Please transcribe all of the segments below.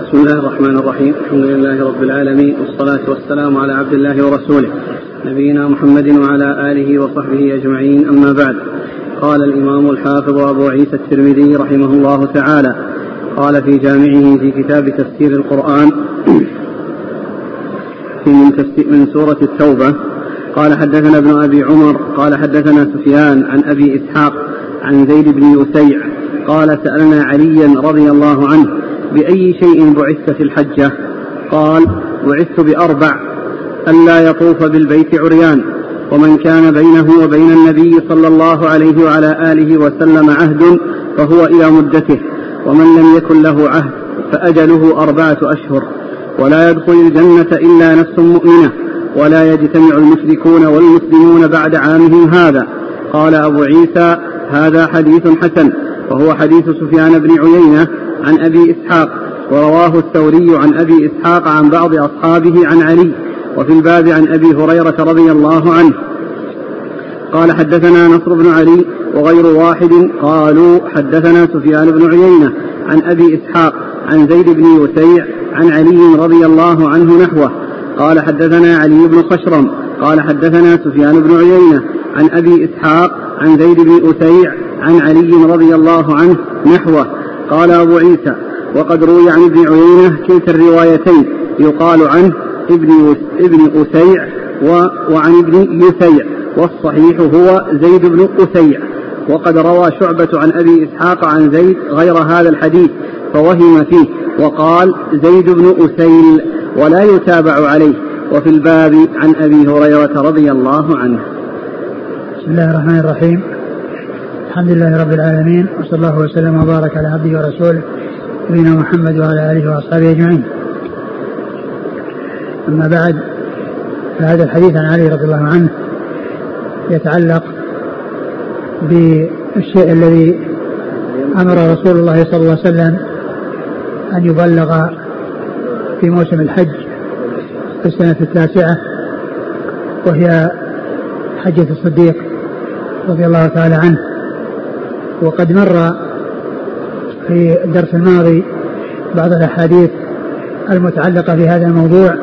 بسم الله الرحمن الرحيم. الحمد لله رب العالمين والصلاة والسلام على عبد الله ورسوله نبينا محمد وعلى آله وصحبه أجمعين أما بعد. قال الإمام الحافظ أبو عيسى الترمذي رحمه الله تعالى قال في جامعه في كتاب تفسير القرآن في من, من سورة التوبة قال حدثنا ابن أبي عمر قال حدثنا سفيان عن أبي إسحاق عن زيد بن يسيع قال سألنا عليا رضي الله عنه بأي شيء بعثت في الحجة؟ قال بعثت بأربع. ألا يطوف بالبيت عريان. ومن كان بينه وبين النبي صلى الله عليه وعلى آله وسلم عهد فهو إلى مدته. ومن لم يكن له عهد فأجله أربعة أشهر. ولا يدخل الجنة إلا نفس مؤمنة. ولا يجتمع المشركون والمسلمون بعد عامهم هذا. قال أبو عيسى هذا حديث حسن. وهو حديث سفيان بن عيينة. عن أبي إسحاق ورواه الثوري عن أبي إسحاق عن بعض أصحابه عن علي وفي الباب عن أبي هريرة رضي الله عنه. قال حدثنا نصر بن علي وغير واحد. قالوا حدثنا سفيان بن عيينة عن أبي إسحاق عن زيد بن يسيع عن علي رضي الله عنه نحوه. قال حدثنا علي بن خشرم. قال حدثنا سفيان بن عيينة عن أبي إسحاق عن زيد بن أسيع عن علي رضي الله عنه نحوه. قال أبو عيسى وقد روي عن ابن عيينة كلتا الروايتين يقال عنه ابن ابن أسيع وعن ابن يسيع والصحيح هو زيد بن أسيع وقد روى شعبة عن أبي إسحاق عن زيد غير هذا الحديث فوهم فيه وقال زيد بن أسيل ولا يتابع عليه. وفي الباب عن أبي هريرة رضي الله عنه. بسم الله الرحمن الرحيم. الحمد لله رب العالمين وصلى الله وسلم وبارك على عبده ورسوله نبينا محمد وعلى آله وأصحابه أجمعين. أما بعد فهذا الحديث عن علي رضي الله عنه يتعلق بالشيء الذي أمر رسول الله صلى الله عليه وسلم أن يبلغ في موسم الحج في السنة التاسعة وهي حجة الصديق رضي الله تعالى عنه وقد مر في الدرس الماضي بعض الأحاديث المتعلقة في هذا الموضوع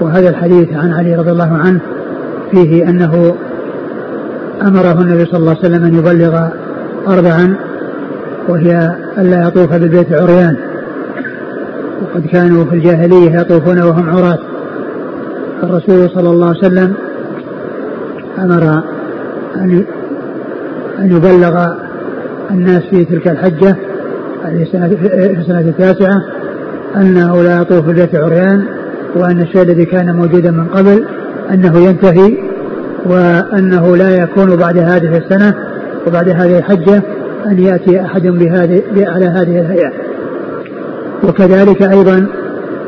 وهذا الحديث عن علي رضي الله عنه فيه أنه أمره النبي صلى الله عليه وسلم أن يبلغ أربعا وهي ألا يطوف بالبيت عريان. وقد كانوا في الجاهلية يطوفون وهم عراة. الرسول صلى الله عليه وسلم أمر أن أن يبلغ الناس في تلك الحجة في السنة التاسعة أنه لا يطوف البيت عريان وأن الشيء الذي كان موجودا من قبل أنه ينتهي وأنه لا يكون بعد هذه السنة وبعد هذه الحجة أن يأتي أحد بهذه على هذه الهيئة. وكذلك أيضا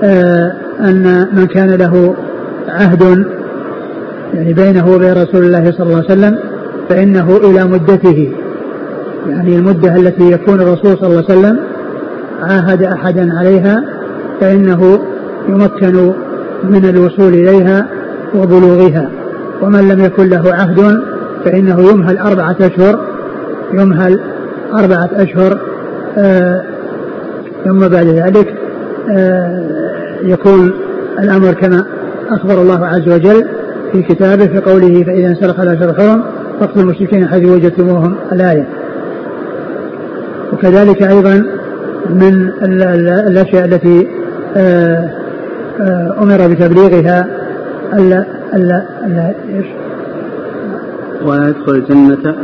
آه، أن من كان له عهد يعني بينه وبين رسول الله صلى الله عليه وسلم فإنه إلى مدته. يعني المدة التي يكون الرسول صلى الله عليه وسلم عاهد أحدا عليها فإنه يمكن من الوصول إليها وبلوغها. ومن لم يكن له عهد فإنه يمهل أربعة أشهر يمهل أربعة أشهر آه ثم بعد ذلك آه يكون الأمر كما أخبر الله عز وجل في كتابه في قوله فإذا انسلخ الأشهر الحرم فاقتلوا المشركين حيث وجدتموهم الآية. وكذلك أيضا من الأشياء التي آه، آه، أمر بتبليغها ألا ألا ألا إيش؟ ولا يدخل الجنة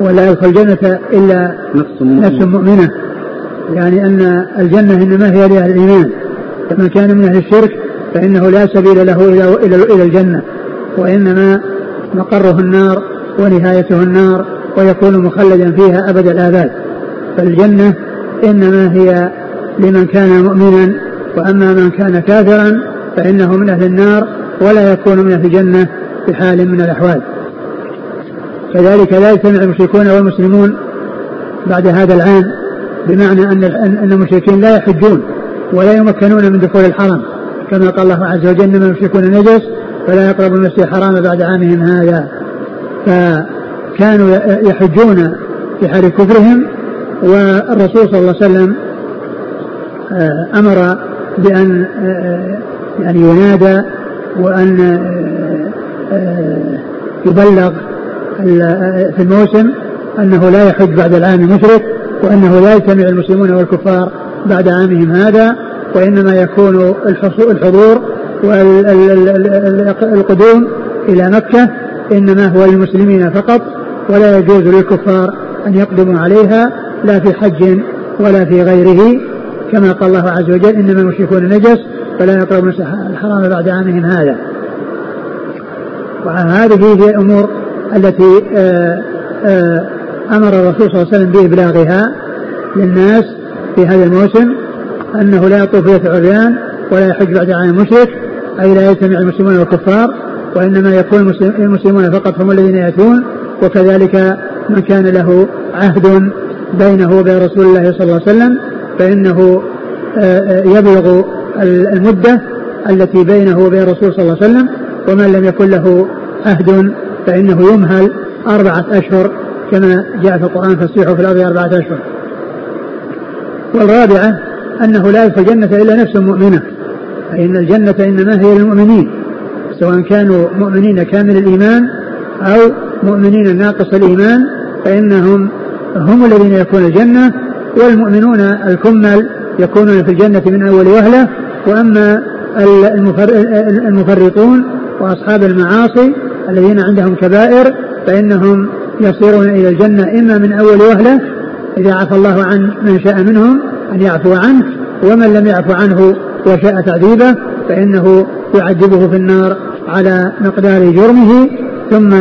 ولا يدخل الجنة إلا نفس مؤمنة, نفس مؤمنة. يعني أن الجنة إنما هي لأهل الإيمان. فمن كان من أهل الشرك فإنه لا سبيل له إلى إلى إلى الجنة. وإنما مقره النار ونهايته النار. ويكون مخلدا فيها أبد الآباد. فالجنة إنما هي لمن كان مؤمنا وأما من كان كافرا فإنه من أهل النار ولا يكون من أهل الجنة في حال من الأحوال. كذلك لا يجتمع المشركون والمسلمون بعد هذا العام بمعنى أن أن المشركين لا يحجون ولا يمكنون من دخول الحرم. كما قال الله عز وجل إنما المشركون نجس فلا يقربوا المسجد الحرام بعد عامهم هذا. فكانوا يحجون في حال كفرهم والرسول صلى الله عليه وسلم آه، أمر بأن آه، يعني ينادى وأن يبلغ في الموسم أنه لا يحج بعد العام مشرك وأنه لا يجتمع المسلمون والكفار بعد عامهم هذا وإنما يكون الحضور والقدوم إلى مكة إنما هو للمسلمين فقط. ولا يجوز للكفار أن يقدموا عليها لا في حج ولا في غيره. كما قال الله عز وجل إنما المشركون نجس فلا يقربون الحرام بعد عامهم هذا. وهذه هي الأمور التي آه، آه، أمر الرسول صلى الله عليه وسلم بإبلاغها للناس في هذا الموسم أنه لا يطوف بيت عريان ولا يحج بعد عام مشرك أي لا يجتمع المسلمون والكفار وإنما يكون المسلمون فقط هم الذين يأتون وكذلك من كان له عهد بينه وبين رسول الله صلى الله عليه وسلم فإنه آه، آه، يبلغ المدة التي بينه وبين الرسول صلى الله عليه وسلم ومن لم يكن له عهد فإنه يمهل أربعة أشهر كما جاء في القرآن فسيحوا في الأرض أربعة أشهر. والرابعة أنه لا يدخل الجنة إلا نفس مؤمنة فإن الجنة إنما هي للمؤمنين سواء كانوا مؤمنين كامل الإيمان أو مؤمنين ناقص الإيمان فإنهم هم الذين يكون الجنة والمؤمنون الكمل يكونون في الجنة من أول وهلة. وأما المفرطون وأصحاب المعاصي الذين عندهم كبائر فإنهم يصيرون إلى الجنة إما من أول وهلة إذا عفى الله عن من شاء منهم أن يعفو عنه ومن لم يعفو عنه وشاء تعذيبه فإنه يعذبه في النار على مقدار جرمه. ثم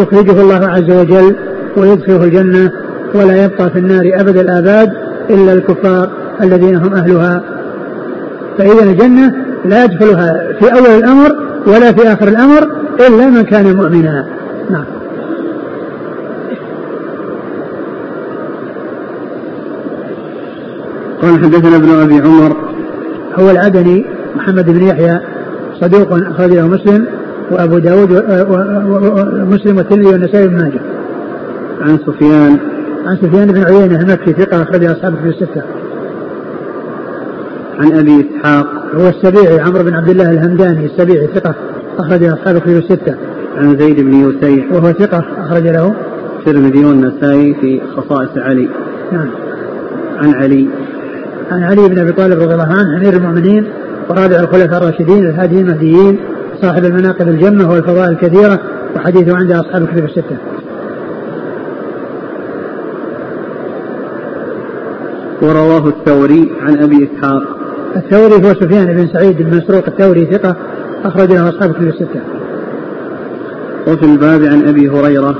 يخرجه الله عز وجل ويدخله الجنة ولا يبقى في النار أبد الآباد إلا الكفار الذين هم أهلها. فإذا الجنة لا يدخلها في أول الأمر ولا في آخر الأمر إلا من كان مؤمنا. نعم. قال حدثنا ابن أبي عمر. هو العدني محمد بن يحيى صدوق اخرج له مسلم. وأبو داود ومسلم والترمذي والنسائي بن ماجه. عن سفيان عن سفيان بن عيينة المكي ثقة أخرج أصحابه في الستة. عن أبي إسحاق هو السبيعي عمرو بن عبد الله الهمداني السبيعي ثقة أخرج أصحابه في الستة. عن زيد بن يسيع وهو ثقة أخرج له الترمذي والنسائي في خصائص علي. نعم. عن علي عن علي بن أبي طالب رضي الله عنه أمير المؤمنين ورابع الخلفاء الراشدين الهاديين المهديين صاحب المناقب الجمة والفضائل الكثيرة وحديثه عند أصحاب الكتب الستة. ورواه الثوري عن أبي إسحاق. الثوري هو سفيان بن سعيد بن مسروق الثوري ثقة أخرج له أصحاب الكتب الستة. وفي الباب عن أبي هريرة.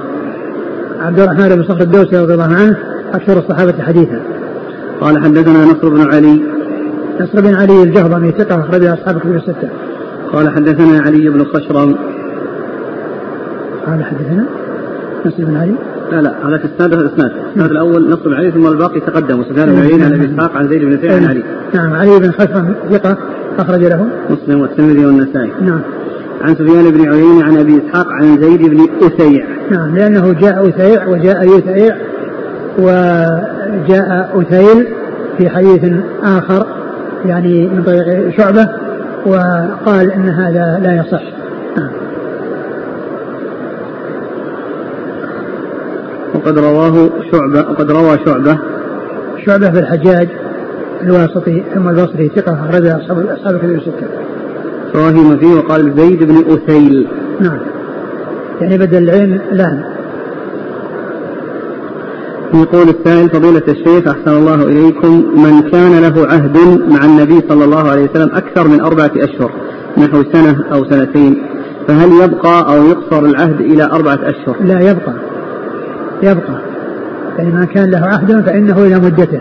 عبد الرحمن بن صخر الدوسي رضي الله عنه أكثر الصحابة حديثا. قال حدثنا نصر بن علي نصر بن علي الجهضمي ثقة أخرج أصحاب كتب الستة. قال حدثنا علي بن خشرم قال حدثنا؟ نصر بن علي. لا لا هذا في الاسناد الإسناد. الإسناد الأول نصر بن علي ثم الباقي تقدم. وسفيان بن عيينة عن أبي إسحاق عن زيد بن سعيد عن علي. نعم علي بن خشرم ثقة أخرج له. مسلم والترمذي والنسائي. نعم. عن سفيان بن عيينة عن أبي إسحاق عن زيد بن أثيع نعم لأنه جاء أثيع وجاء يثيع وجاء أثيل في حديث آخر يعني من طريق شعبة وقال إن هذا لا يصح وقد رواه شعبة وقد روى شعبة شعبة في الحجاج الواسطي ثم البصري ثقة أخرج أصحاب أصحاب الكتب الستة. فوهم فيه وقال زيد بن أثيل. نعم. يعني بدل العين لام. يقول السائل فضيلة الشيخ أحسن الله إليكم من كان له عهد مع النبي صلى الله عليه وسلم أكثر من أربعة أشهر نحو سنة أو سنتين فهل يبقى أو يقصر العهد إلى أربعة أشهر؟ لا يبقى. يبقى. يعني من كان له عهد فإنه إلى مدته.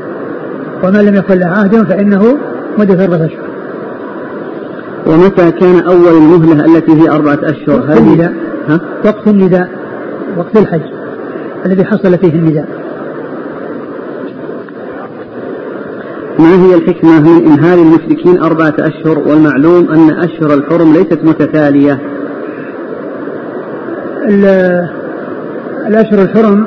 ومن لم يكن له عهد فإنه مدة أربعة أشهر. ومتى كان أول المهلة التي هي أربعة أشهر؟ وقت النداء. وقت النداء. وقت الحج الذي حصل فيه النداء. ما هي الحكمة من إمهال المشركين أربعة أشهر؟ والمعلوم أن أشهر الحرم ليست متتالية. الأشهر الحرم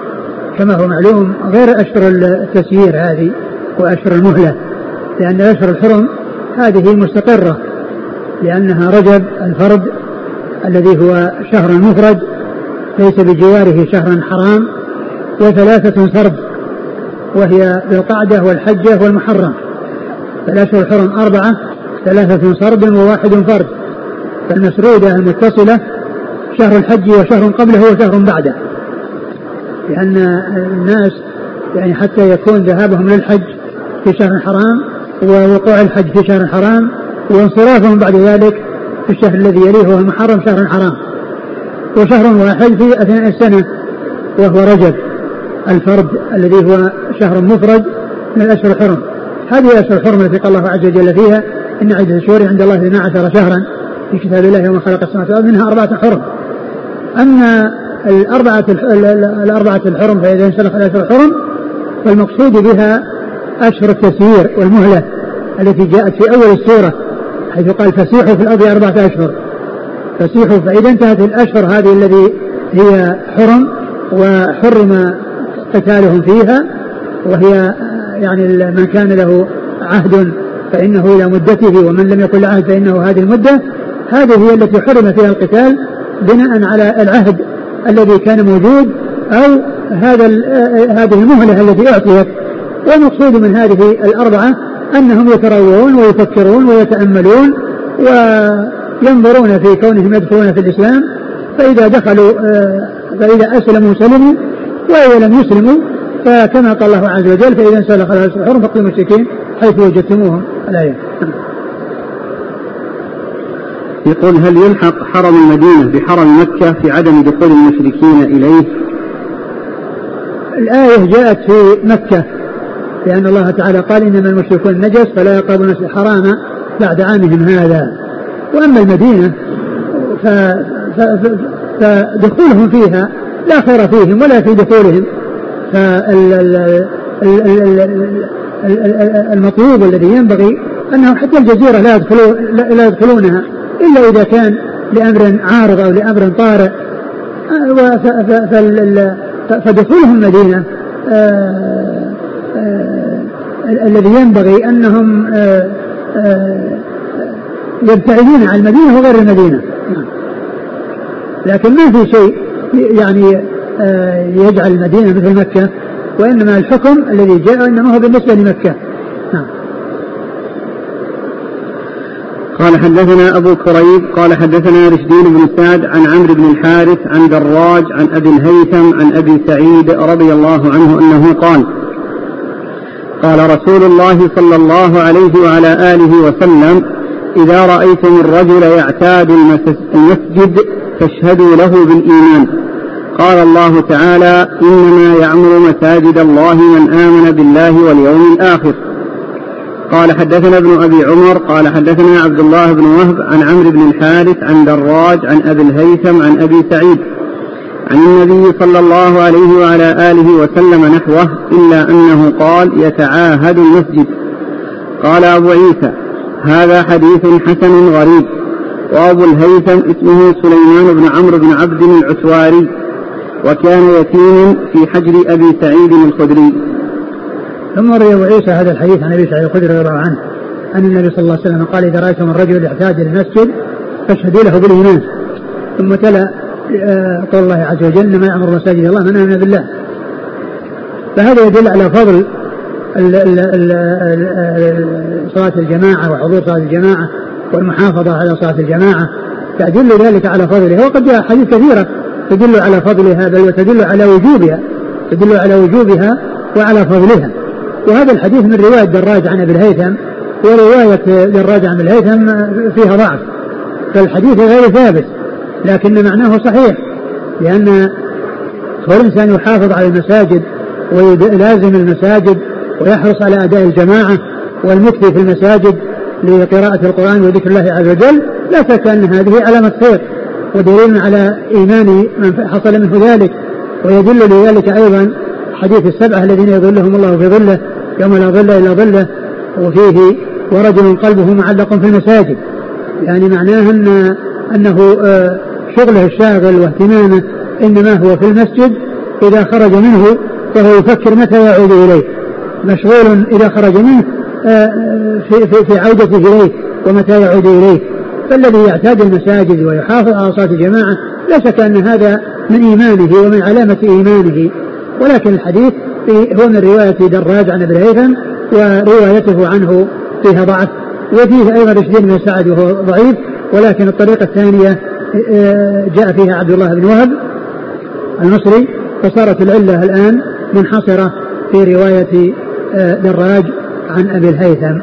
كما هو معلوم غير أشهر التسيير هذه وأشهر المهلة لأن الأشهر الحرم هذه مستقرة لأنها رجب الفرد الذي هو شهر مفرد ليس بجواره شهر حرام وثلاثة فرد. وهي ذو القعدة والحجة والمحرم. فالأشهر الحرم أربعة ثلاثة فرد وواحد فرد. فالمسرودة المتصلة شهر الحج وشهر قبله وشهر بعده. لأن الناس يعني حتى يكون ذهابهم للحج في شهر حرام ووقوع الحج في شهر حرام وانصرافهم بعد ذلك في الشهر الذي يليه وهو المحرم شهر حرام. وشهر واحد في أثناء السنة وهو رجب. الفرد الذي هو شهر مفرد من الأشهر الحرم. هذه الأشهر الحرم التي قال الله عز وجل فيها إن عدة الشهور عند الله 12 شهرا في كتاب الله يوم خلق السماوات والأرض منها أربعة حرم. أما الأربعة الأربعة الحرم فإذا انسلخ الأشهر الحرم فالمقصود بها أشهر التسيير والمهلة التي جاءت في أول السورة حيث قال فسيحوا في الأرض أربعة أشهر. فسيحوا فإذا انتهت الأشهر هذه الذي هي حرم وحرم قتالهم فيها وهي يعني من كان له عهد فإنه إلى مدته ومن لم يكن له عهد فإنه هذه المدة. هذه هي التي حرم فيها القتال بناء على العهد الذي كان موجود أو هذا هذه المهلة التي أعطيت. والمقصود من هذه الأربعة أنهم يتروون ويفكرون ويتأملون وينظرون في كونهم يدخلون في الإسلام. فإذا دخلوا فإذا أسلموا سلموا وإذا لم يسلموا فكما قال الله عز وجل فإذا انسلخ الحرم فاقتلوا المشركين حيث وجدتموهم الآية يقول هل يلحق حرم المدينة بحرم مكة في عدم دخول المشركين إليه؟ الآية جاءت في مكة لأن الله تعالى قال إنما المشركون نجس فلا يقربون الحرام بعد عامهم هذا وأما المدينة. فدخولهم فيها لا خير فيهم ولا في دخولهم. فالمطلوب الذي ينبغي أنه حتى الجزيرة لا يدخلون لا يدخلونها إلا إذا كان لأمر عارض أو لأمر طارئ. فدخولهم المدينة آه، آه، الذي ينبغي أنهم آه، يبتعدون عن المدينة وغير المدينة. لكن ما في شيء يعني يجعل المدينة مثل مكة وإنما الحكم الذي جاء إنما هو بالنسبة لمكة. نعم. قال حدثنا أبو كريب قال حدثنا رشدين بن سعد عن عمرو بن الحارث عن دراج عن أبي الهيثم عن أبي سعيد رضي الله عنه أنه قال قال رسول الله صلى الله عليه وعلى آله وسلم إذا رأيتم الرجل يعتاد المسجد فاشهدوا له بالإيمان. قال الله تعالى إنما يعمر مساجد الله من آمن بالله واليوم الآخر. قال حدثنا ابن أبي عمر قال حدثنا عبد الله بن وهب عن عمرو بن الحارث عن دراج عن أبي الهيثم عن أبي سعيد. عن النبي صلى الله عليه وعلى آله وسلم نحوه إلا أنه قال يتعاهد المسجد. قال أبو عيسى هذا حديث حسن غريب. وابو الهيثم اسمه سليمان بن عمرو بن عبد العتواري وكان يتيما في حجر أبي سعيد الخدري. ثم روي أبو عيسى هذا الحديث عن أبي سعيد الخدري رضي الله عنه أن النبي صلى الله عليه وسلم قال إذا رأيتم الرجل يحتاج إلى المسجد فاشهدوا له بالإيمان. ثم تلا آه، قول الله عز وجل إنما يعمر مساجد الله من امن بالله. فهذا يدل على فضل صلاة الجماعة وحضور صلاة الجماعة والمحافظة على صلاة الجماعة تدل ذلك على فضلها وقد جاء حديث كثيرة تدل على فضلها بل وتدل على وجوبها تدل على وجوبها وعلى فضلها. وهذا الحديث من رواية دراج عن أبي الهيثم ورواية دراج عن أبي الهيثم فيها ضعف فالحديث غير ثابت لكن معناه صحيح لأن كل إنسان يحافظ على المساجد ويلازم المساجد ويحرص على أداء الجماعة والمكثي في المساجد لقراءة القرآن وذكر الله عز وجل لا شك أن هذه علامة خير ودليل على إيمان من حصل منه ذلك ويدل لذلك أيضا حديث السبعة الذين يظلهم الله في ظله يوم لا ظل إلا ظله وفيه ورجل قلبه معلق في المساجد. يعني معناه أن أنه آه، شغله الشاغل واهتمامه إنما هو في المسجد إذا خرج منه فهو يفكر متى يعود إليه. مشغول إذا خرج منه في, في, في عودته إليه ومتى يعود إليه. فالذي يعتاد المساجد ويحافظ على صلاة الجماعة لا شك أن هذا من إيمانه ومن علامة إيمانه. ولكن الحديث هو من رواية دراج عن ابن الهيثم وروايته عنه فيها ضعف. وفيه أيضا رشدين بن سعد وهو ضعيف. ولكن الطريقة الثانية آه، جاء فيها عبد الله بن وهب المصري فصارت العلة الآن منحصرة في رواية آه، دراج عن أبي الهيثم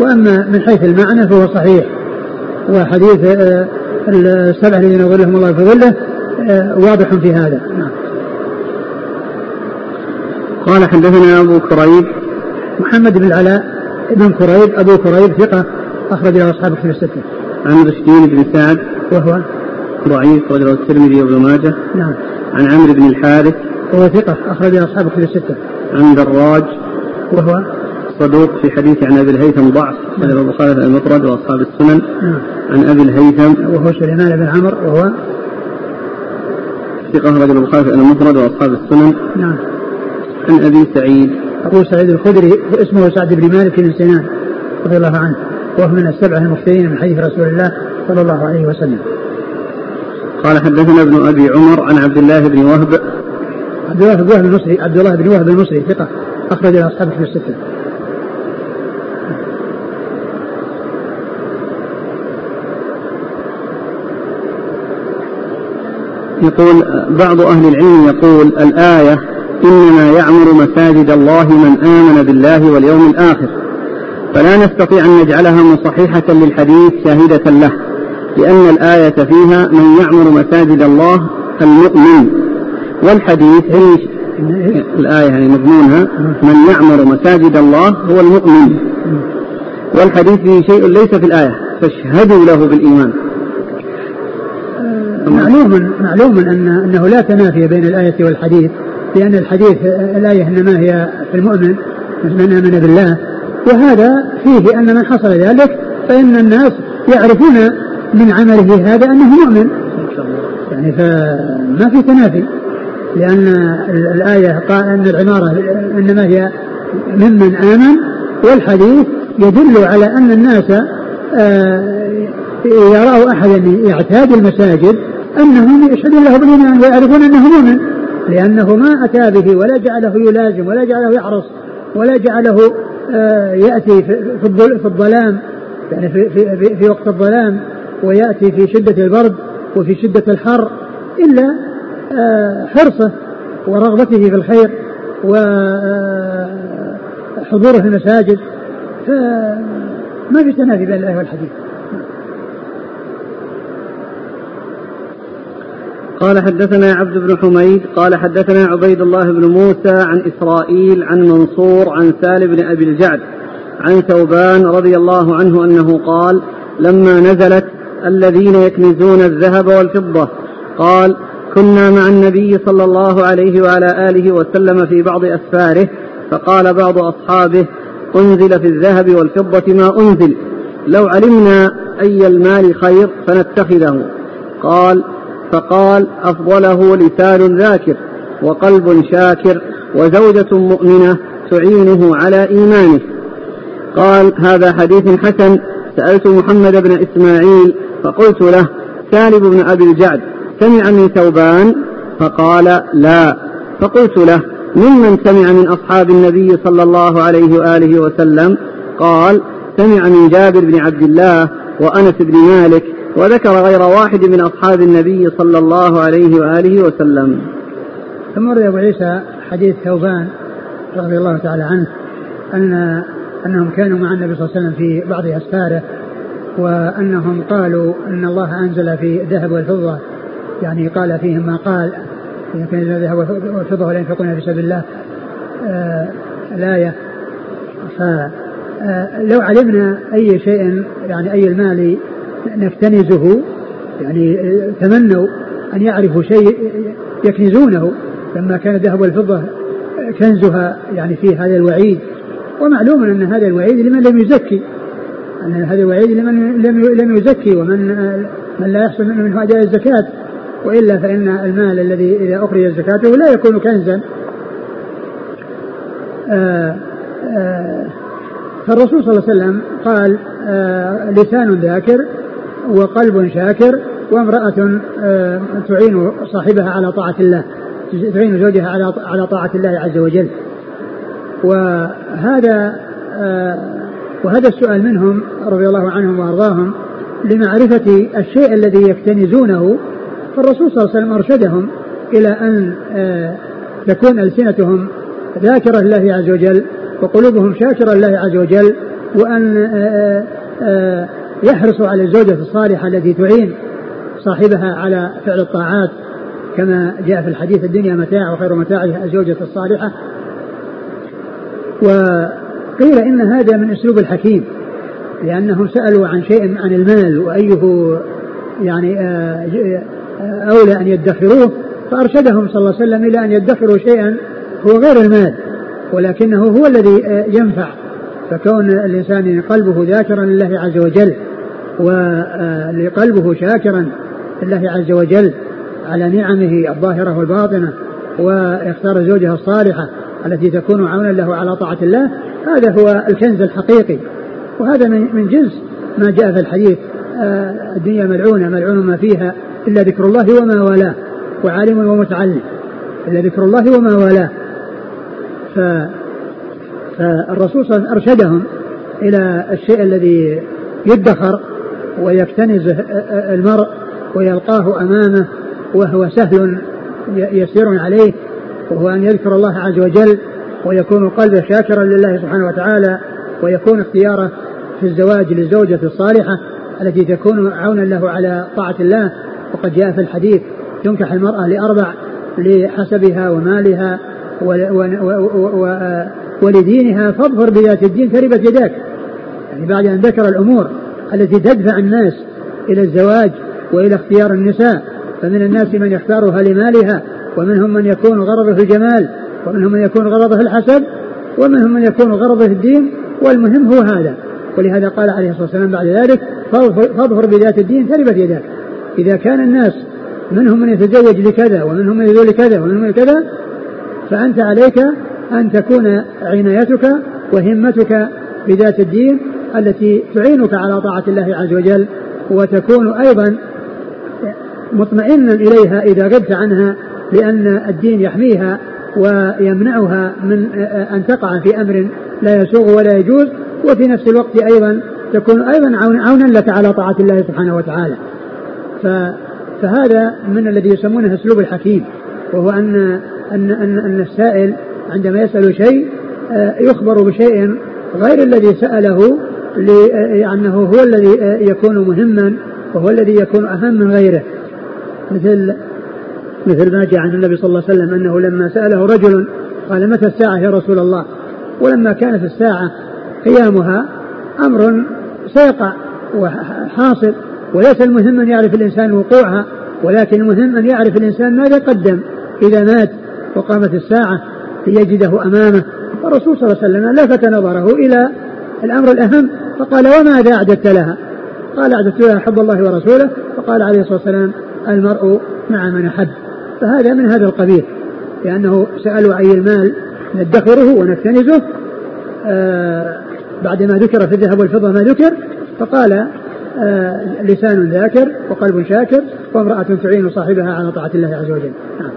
وأما من حيث المعنى فهو صحيح وحديث آه، السبع الذين يظلهم الله في ظله واضح في هذا نعم. قال حدثنا أبو كريب محمد بن العلاء بن كريب أبو كريب ثقة أخرج له أصحاب كتب الستة. عن رشدين بن سعد وهو ضعيف رجال الترمذي وابن ماجه. نعم. عن عمرو بن الحارث وهو ثقة أخرج له أصحاب كتب الستة. عن دراج وهو صدوق في حديث عن أبي الهيثم ضعف نعم. البخاري المفرد وأصحاب السنن نعم. عن أبي الهيثم وهو سليمان بن عمرو وهو ثقة رجال البخاري المفرد وأصحاب السنن نعم عن أبي سعيد أبو سعيد الخدري اسمه سعد بن مالك بن سنان رضي الله عنه وهو من السبعة المكثرين من حديث رسول الله صلى الله عليه وسلم. قال حدثنا ابن أبي عمر عن عبد الله بن وهب عبد الله بن وهب المصري عبد الله بن وهب المصري ثقة أخرج له أصحاب في الستة. يقول بعض أهل العلم يقول الآية إنما يعمر مساجد الله من آمن بالله واليوم الآخر. فلا نستطيع أن نجعلها مصححة للحديث شاهدة له لأن الآية فيها من يعمر مساجد الله المؤمن. والحديث الآية يعني مضمونها من يعمر مساجد الله هو المؤمن. والحديث فيه شيء ليس في الآية فاشهدوا له بالإيمان. معلوم معلوم أن أنه لا تنافي بين الآية والحديث لأن الحديث الآية إنما هي في المؤمن من آمن بالله. وهذا فيه أن من حصل ذلك فإن الناس يعرفون من عمله هذا أنه مؤمن. يعني فما في تنافي لأن الآية قال أن العمارة إنما هي ممن آمن والحديث يدل على أن الناس آه، يراه أحدا يعتاد المساجد أنهم يشهدون له بالإيمان ويعرفون أنه مؤمن لأنه ما أتى به ولا جعله يلازم ولا جعله يحرص ولا جعله آه، يأتي في الظلام يعني في, في, في وقت الظلام ويأتي في شدة البرد وفي شدة الحر إلا آه، حرصه ورغبته في الخير وحضوره في المساجد. فما في تنافي بين الآية والحديث. قال حدثنا عبد بن حميد قال حدثنا عبيد الله بن موسى عن إسرائيل عن منصور عن سالم بن أبي الجعد عن ثوبان رضي الله عنه أنه قال لما نزلت الذين يكنزون الذهب والفضة قال كنا مع النبي صلى الله عليه وعلى آله وسلم في بعض أسفاره فقال بعض أصحابه أنزل في الذهب والفضة ما أنزل لو علمنا أي المال خير فنتخذه قال فقال أفضله لسان ذاكر وقلب شاكر وزوجة مؤمنة تعينه على إيمانه. قال هذا حديث حسن سألت محمد بن إسماعيل فقلت له سالم بن أبي الجعد سمع من ثوبان؟ فقال لا. فقلت له ممن سمع من أصحاب النبي صلى الله عليه وآله وسلم؟ قال سمع من جابر بن عبد الله وأنس بن مالك وذكر غير واحد من أصحاب النبي صلى الله عليه وآله وسلم. ثم روي أبو عيسى حديث ثوبان رضي الله تعالى عنه أن أنهم كانوا مع النبي صلى الله عليه وسلم في بعض أسفاره وأنهم قالوا أن الله أنزل في الذهب والفضة. يعني قال فيهم ما قال يمكن الذهب والفضة ولا ينفقون في سبيل الله آه الآية. فلو آه، علمنا أي شيء يعني أي المال نكتنزه يعني تمنوا أن يعرفوا شيء يكنزونه. لما كان الذهب والفضة كنزها يعني في هذا الوعيد. ومعلوم أن هذا الوعيد لمن لم يزكي. أن هذا الوعيد لمن لم يزكي. ومن من لا يحصل منه أداء الزكاة. وإلا فإن المال الذي إذا أخرج زكاته لا يكون كنزا. آه، آه، فالرسول صلى الله عليه وسلم قال آه لسان ذاكر وقلب شاكر وامرأة آه تعين صاحبها على طاعة الله تعين زوجها على على طاعة الله عز وجل. وهذا آه وهذا السؤال منهم رضي الله عنهم وأرضاهم لمعرفة الشيء الذي يكتنزونه فالرسول صلى الله عليه وسلم أرشدهم إلى أن آه تكون ألسنتهم ذاكرة لله عز وجل وقلوبهم شاكرة لله عز وجل وأن آه، آه، يحرصوا على الزوجة الصالحة التي تعين صاحبها على فعل الطاعات كما جاء في الحديث الدنيا متاع وخير متاعها الزوجة الصالحة. وقيل إن هذا من أسلوب الحكيم لأنهم سألوا عن شيء عن المال وأيه يعني آه، أولى أن يدخروه فأرشدهم صلى الله عليه وسلم إلى أن يدخروا شيئا هو غير المال ولكنه هو الذي آه، ينفع فكون الإنسان قلبه ذاكرا لله عز وجل. وقلبه شاكرا لله عز وجل على نعمه الظاهرة والباطنة ويختار زوجها الصالحة التي تكون عونا له على طاعة الله هذا هو الكنز الحقيقي. وهذا من جنس ما جاء في الحديث آه، الدنيا ملعونة ملعون ما فيها إلا ذكر الله وما والاه وعالم ومتعلم إلا ذكر الله وما والاه. ف فالرسول صلى الله عليه وسلم أرشدهم إلى الشيء الذي يدخر ويكتنزه المرء ويلقاه أمامه وهو سهل يسير عليه وهو أن يذكر الله عز وجل ويكون قلبه شاكرا لله سبحانه وتعالى ويكون اختياره في الزواج للزوجة الصالحة التي تكون عونا له على طاعة الله. وقد جاء في الحديث تنكح المرأة لأربع لحسبها ومالها ولدينها فاظفر بذات الدين تربت يداك. يعني بعد أن ذكر الأمور التي تدفع الناس إلى الزواج وإلى اختيار النساء. فمن الناس من يختارها لمالها ومنهم من يكون غرضه الجمال ومنهم من يكون غرضه الحسب ومنهم من يكون غرضه الدين. والمهم هو هذا. ولهذا قال عليه الصلاة والسلام بعد ذلك فاظفر بذات الدين تربت يداك. إذا كان الناس منهم من يتزوج لكذا ومنهم من يزوج لكذا ومنهم من كذا فأنت عليك أن تكون عنايتك وهمتك بذات الدين التي تعينك على طاعة الله عز وجل وتكون أيضا مطمئنا إليها إذا غبت عنها لأن الدين يحميها ويمنعها من أن تقع في أمر لا يسوغ ولا يجوز وفي نفس الوقت أيضا تكون أيضا عونا لك على طاعة الله سبحانه وتعالى. فهذا من الذي يسمونه أسلوب الحكيم وهو ان ان ان, أن السائل عندما يسأل شيء آه، يخبر بشيء غير الذي سأله لأنه هو الذي يكون مهما وهو الذي يكون أهم من غيره. مثل مثل ما جاء عن النبي صلى الله عليه وسلم أنه لما سأله رجل قال متى الساعة يا رسول الله؟ ولما كانت الساعة قيامها أمر سيقع وحاصل. وليس المهم أن يعرف الإنسان وقوعها ولكن المهم أن يعرف الإنسان ماذا قدم. إذا مات وقامت الساعة ليجده أمامه. والرسول صلى الله عليه وسلم لفت نظره إلى الأمر الأهم فقال وماذا أعددت لها؟ قال أعددت لها حب الله ورسوله فقال عليه الصلاة والسلام المرء مع من أحب. فهذا من هذا القبيل لأنه سألوا أي المال ندخره ونكتنزه آه بعدما ذكر في الذهب والفضة ما ذكر فقال آه لسان ذاكر وقلب شاكر وامرأة تعين صاحبها على طاعة الله عز وجل. نعم.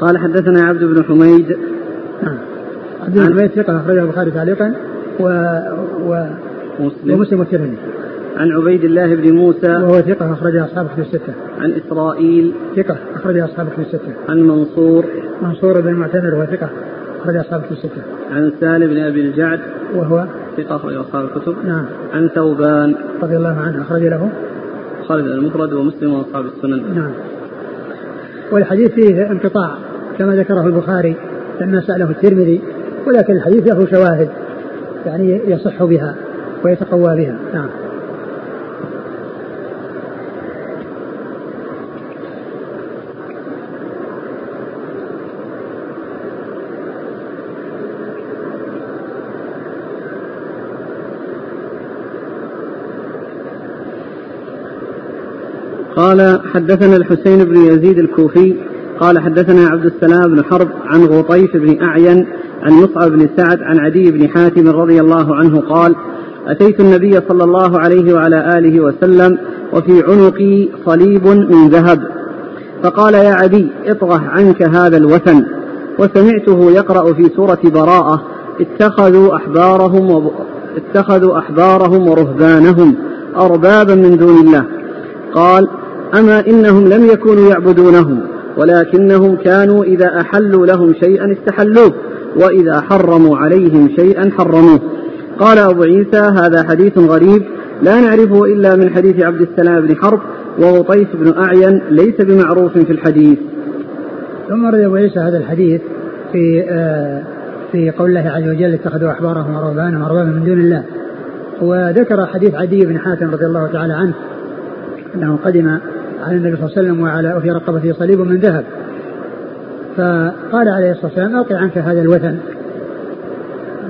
قال حدثنا عبد بن حميد عبد بن حميد ثقة أخرجه البخاري تعليقا و, و ومسلم ومسلم والترمذي عن عبيد الله بن موسى وهو ثقة أخرجه أصحاب كتب الستة. عن إسرائيل ثقة أخرجه أصحاب كتب الستة. عن منصور منصور بن المعتمر وهو ثقة أخرج أصحاب كتب الستة. عن سالم بن أبي الجعد وهو ثقة أخرج أصحاب الكتب. نعم. عن ثوبان رضي الله عنه أخرج له خالد المفرد ومسلم وأصحاب السنن. نعم. والحديث فيه انقطاع كما ذكره البخاري لما سأله الترمذي ولكن الحديث له شواهد يعني يصح بها ويتقوى بها. نعم. قال حدثنا الحسين بن يزيد الكوفي قال حدثنا عبد السلام بن حرب عن غطيف بن أعين عن مصعب بن سعد عن عدي بن حاتم رضي الله عنه قال أتيت النبي صلى الله عليه وعلى آله وسلم وفي عنقي صليب من ذهب. فقال يا عدي اطرح عنك هذا الوثن. وسمعته يقرأ في سورة براءة اتخذوا أحبارهم و... اتخذوا أحبارهم ورهبانهم أربابا من دون الله. قال أما إنهم لم يكونوا يعبدونهم. ولكنهم كانوا إذا أحلوا لهم شيئا استحلوه وإذا حرموا عليهم شيئا حرموه. قال أبو عيسى هذا حديث غريب لا نعرفه إلا من حديث عبد السلام بن حرب وغطيس بن أعين ليس بمعروف في الحديث. ثم رد أبو عيسى هذا الحديث في آه في قول الله عز وجل اتخذوا أحبارهم ورهبانهم أربابا من دون الله. وذكر حديث عدي بن حاتم رضي الله تعالى عنه أنه قدم على النبي صلى الله عليه وسلم وعلى وفي رقبته صليب من ذهب. فقال عليه الصلاة والسلام ألقي عنك هذا الوثن.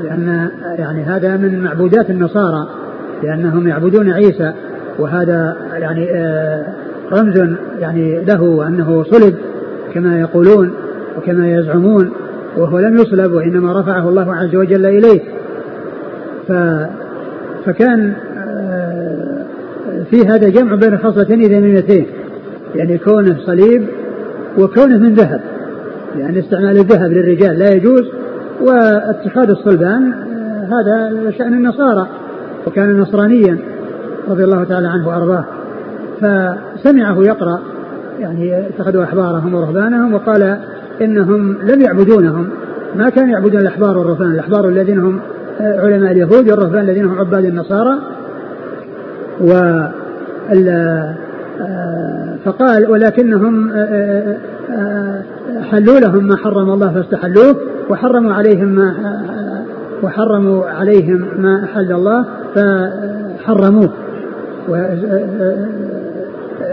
لأن يعني هذا من معبودات النصارى لأنهم يعبدون عيسى وهذا يعني آه، رمز يعني له وأنه صلب كما يقولون وكما يزعمون وهو لم يصلب وإنما رفعه الله عز وجل إليه. ف فكان آه، في هذا جمع بين خصلتين ذميمتين. يعني كونه صليب وكونه من ذهب. لأن استعمال الذهب للرجال لا يجوز واتخاذ الصلبان آه، هذا شأن النصارى. وكان نصرانيا رضي الله تعالى عنه وأرضاه. فسمعه يقرأ يعني اتخذوا أحبارهم ورهبانهم وقال إنهم لم يعبدونهم. ما كانوا يعبدون الأحبار والرهبان الأحبار الذين هم آه، علماء اليهود والرهبان الذين هم عباد النصارى. و فقال ولكنهم حلوا لهم ما حرم الله فاستحلوه وحرموا عليهم ما وحرموا عليهم ما أحل الله فحرموه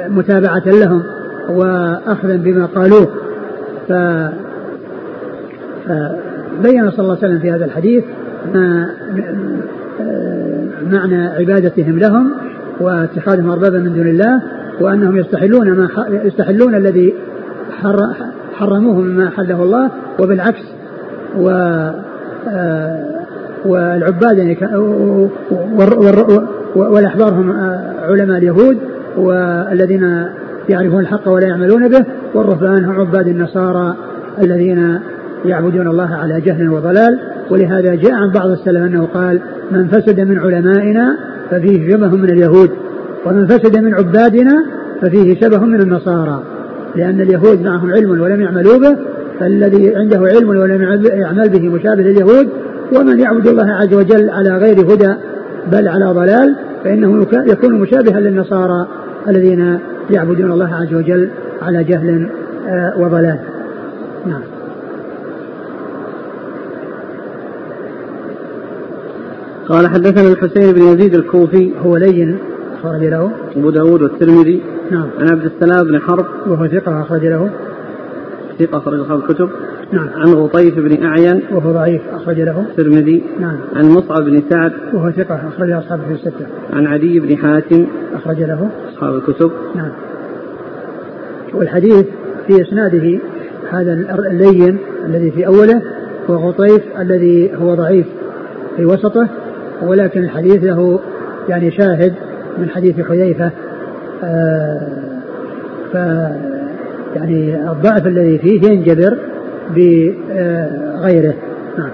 متابعة لهم وأخذا بما قالوه. ف فبين صلى الله عليه وسلم في هذا الحديث ما معنى عبادتهم لهم واتخاذهم أربابا من دون الله. وأنهم يستحلون ما يستحلون الذي حرموه مما حله الله وبالعكس و آه، والعباد يعني والأحبار هم آه، علماء اليهود والذين يعرفون الحق ولا يعملون به والرهبان هم عباد النصارى الذين يعبدون الله على جهل وضلال. ولهذا جاء عن بعض السلف أنه قال من فسد من علمائنا ففيه شبه من اليهود. ومن فسد من عبادنا ففيه شبه من النصارى. لأن اليهود معهم علم ولم يعملوا به فالذي عنده علم ولم يعمل به مشابه لليهود ومن يعبد الله عز وجل على غير هدى بل على ضلال فإنه يكون مشابها للنصارى الذين يعبدون الله عز وجل على جهل آه، وضلال. نعم. قال حدثنا الحسين بن يزيد الكوفي هو لين. أخرج له. أبو داود والترمذي. نعم. عن عبد السلام بن حرب. وهو ثقة أخرج له. ثقة أخرج أصحاب الكتب. نعم. عن غطيف بن أعين. وهو ضعيف أخرج له. الترمذي. نعم. عن مصعب بن سعد. وهو ثقة أخرج أصحابه في الستة. عن عدي بن حاتم. أخرج له. أصحاب الكتب. نعم. والحديث في إسناده هذا اللين الذي في أوله وغطيف الذي هو ضعيف في وسطه ولكن الحديث له يعني شاهد من حديث حذيفة آه ف يعني الضعف الذي فيه ينجبر بغيره نعم.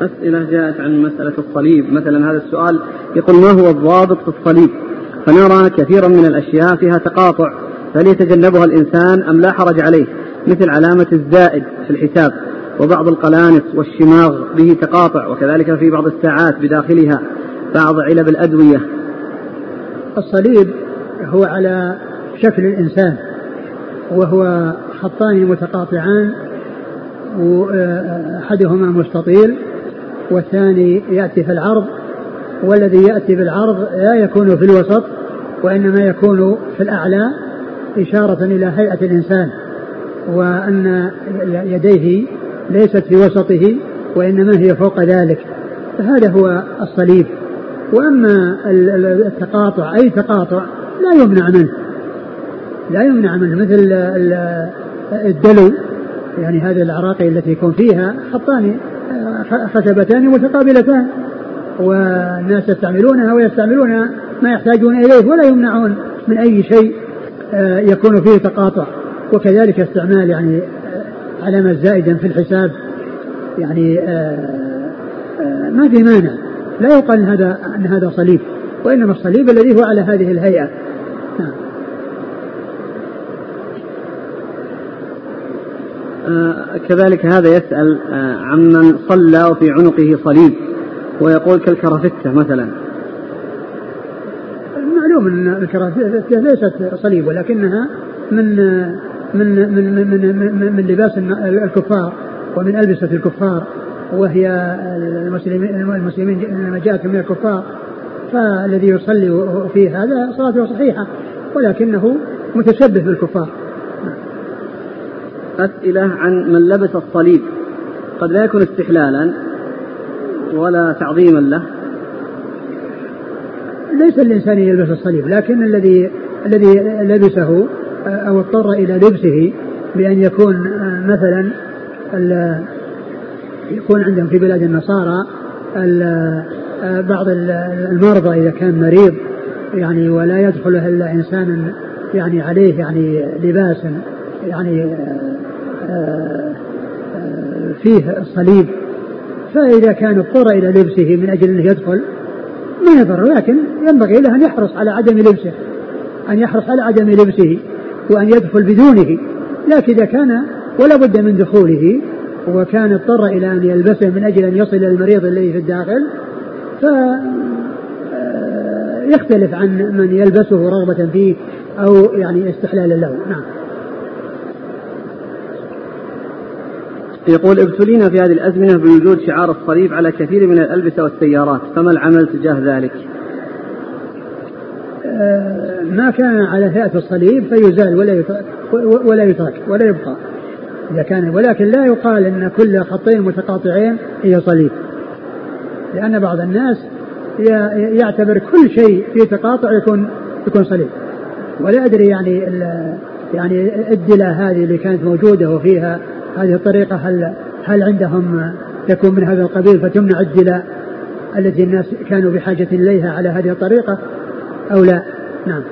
أسئلة جاءت عن مسألة الصليب. مثلا هذا السؤال يقول ما هو الضابط في الصليب؟ فنرى كثيرا من الأشياء فيها تقاطع هل يتجنبها الإنسان أم لا حرج عليه؟ مثل علامة الزائد في الحساب وبعض القلانس والشماغ به تقاطع وكذلك في بعض الساعات بداخلها بعض علب الأدوية. الصليب هو على شكل الإنسان وهو خطان متقاطعان أحدهما مستطيل والثاني يأتي في العرض والذي يأتي بالعرض لا يكون في الوسط وإنما يكون في الأعلى إشارة إلى هيئة الإنسان. وأن يديه ليست في وسطه وإنما هي فوق ذلك فهذا هو الصليب. وأما التقاطع أي تقاطع لا يمنع منه لا يمنع منه مثل الدلو يعني هذه العراقي التي يكون فيها خطان خشبتان متقابلتان والناس يستعملونها ويستعملون ما يحتاجون إليه ولا يمنعون من أي شيء آه، يكون فيه تقاطع. وكذلك استعمال يعني آه، علامة زائدا في الحساب. يعني آه، ما في مانع. لا يقال إن هذا إن هذا صليب وإنما الصليب الذي هو على هذه الهيئة. نعم. كذلك هذا يسأل عمن صلى وفي عنقه صليب ويقول كالكرافتة مثلا. معلوم إن الكرافتة ليست صليب ولكنها من من من من, من, من لباس الكفار ومن ألبسة الكفار وهي المسلمين المسلمين لما جاءت من الكفار. فالذي يصلي في هذا صلاته صحيحة ولكنه متشبه بالكفار. أسئلة عن من لبس الصليب. قد لا يكون استحلالا ولا تعظيما له. ليس الإنسان يلبس الصليب لكن الذي الذي لبسه أو اضطر إلى لبسه بأن يكون مثلا يكون عندهم في بلاد النصارى بعض المرضى إذا كان مريض يعني ولا يدخله إلا إنسان يعني عليه يعني لباس يعني فيه الصليب فإذا كان اضطر إلى لبسه من أجل أنه يدخل ما يضر لكن ينبغي له أن يحرص على عدم لبسه أن يحرص على عدم لبسه. وأن يدخل بدونه لكن إذا كان ولا بد من دخوله وكان اضطر إلى أن يلبسه من أجل أن يصل إلى المريض الذي في الداخل ف آه، يختلف عن من يلبسه رغبة فيه أو يعني استحلالا له. نعم. يقول ابتلينا في هذه الأزمنة بوجود شعار الصليب على كثير من الألبسة والسيارات فما العمل تجاه ذلك؟ ما كان على هيئة الصليب فيزال ولا يترك ولا يترك ولا يبقى. إذا كان ولكن لا يقال أن كل خطين متقاطعين هي صليب. لأن بعض الناس يعتبر كل شيء في تقاطع يكون يكون صليب. ولا أدري يعني يعني الدلة هذه اللي كانت موجودة وفيها هذه الطريقة هل هل عندهم تكون من هذا القبيل فتمنع الدلاء التي الناس كانوا بحاجة إليها على هذه الطريقة؟ أو لا؟ نعم.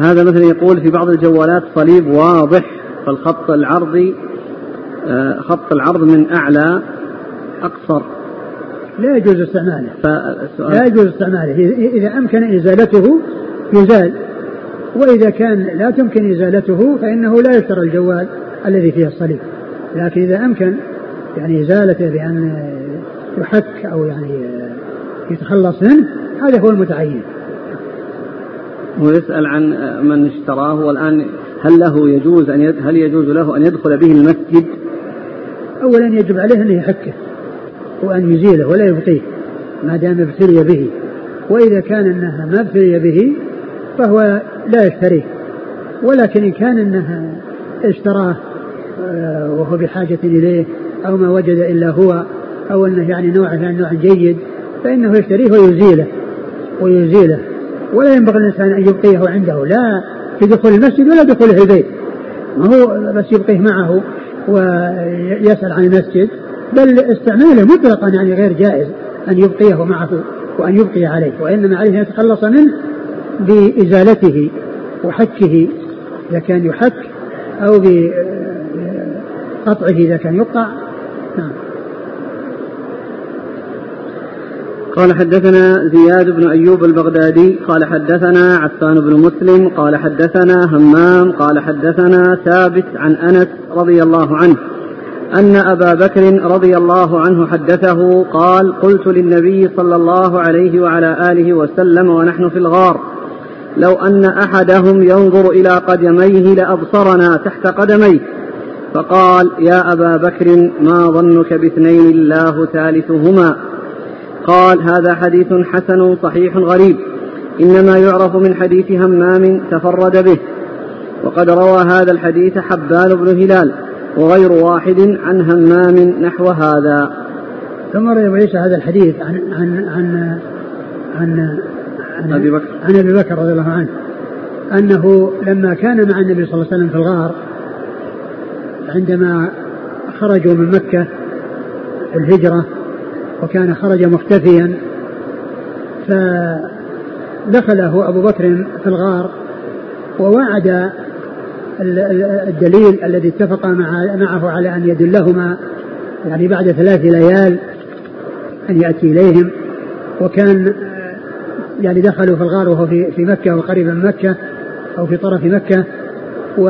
هذا مثلا يقول في بعض الجوالات صليب واضح فالخط العرضي آه، خط العرض من أعلى أقصر. لا يجوز استعماله. لا يجوز استعماله. إذا أمكن إزالته يزال. وإذا كان لا تمكن إزالته فإنه لا يشترى الجوال الذي فيه الصليب. لكن إذا أمكن يعني إزالته بأن يحك أو يعني يتخلص منه هذا هو المتعين. هو يسأل عن من اشتراه والآن هل له يجوز أن يد... هل يجوز له أن يدخل به المسجد؟ أولا يجب عليه أن يحكه وأن يزيله ولا يبقيه ما دام ابتلي به. وإذا كان أنها ما ابتلي به فهو لا يشتريه. ولكن إن كان أنه اشتراه آه، وهو بحاجة إليه أو ما وجد إلا هو أو أنه يعني نوع يعني نوع جيد فإنه يشتريه ويزيله ويزيله. ولا ينبغي الإنسان أن يبقيه عنده لا في دخول المسجد ولا دخوله البيت. ما هو بس يبقيه معه ويسأل عن المسجد بل استعماله مطلقا يعني غير جائز أن يبقيه معه وأن يبقي عليه. وإنما عليه أن يتخلص منه بإزالته وحكه إذا كان يحك أو بقطعه إذا كان يقطع. نعم. قال حدثنا زياد بن أيوب البغدادي قال حدثنا عفان بن مسلم قال حدثنا همام قال حدثنا ثابت عن أنس رضي الله عنه أن أبا بكر رضي الله عنه حدثه قال قلت للنبي صلى الله عليه وعلى آله وسلم ونحن في الغار لو أن أحدهم ينظر إلى قدميه لأبصرنا تحت قدميه فقال يا أبا بكر ما ظنك باثنين الله ثالثهما؟ قال هذا حديث حسن صحيح غريب. إنما يعرف من حديث همام تفرد به. وقد روى هذا الحديث حبان بن هلال وغير واحد عن همام نحو هذا. ثم روي عيسى هذا الحديث عن عن عن عن, عن أبي بكر. عن أبي بكر رضي الله عنه. أنه لما كان مع النبي صلى الله عليه وسلم في الغار عندما خرجوا من مكة الهجرة وكان خرج مختفيا فدخله أبو بكر في الغار ووعد الدليل الذي اتفق مع معه على أن يدلهما يعني بعد ثلاث ليال أن يأتي إليهم. وكان يعني دخلوا في الغار وهو في مكة وقريب من مكة أو في طرف مكة و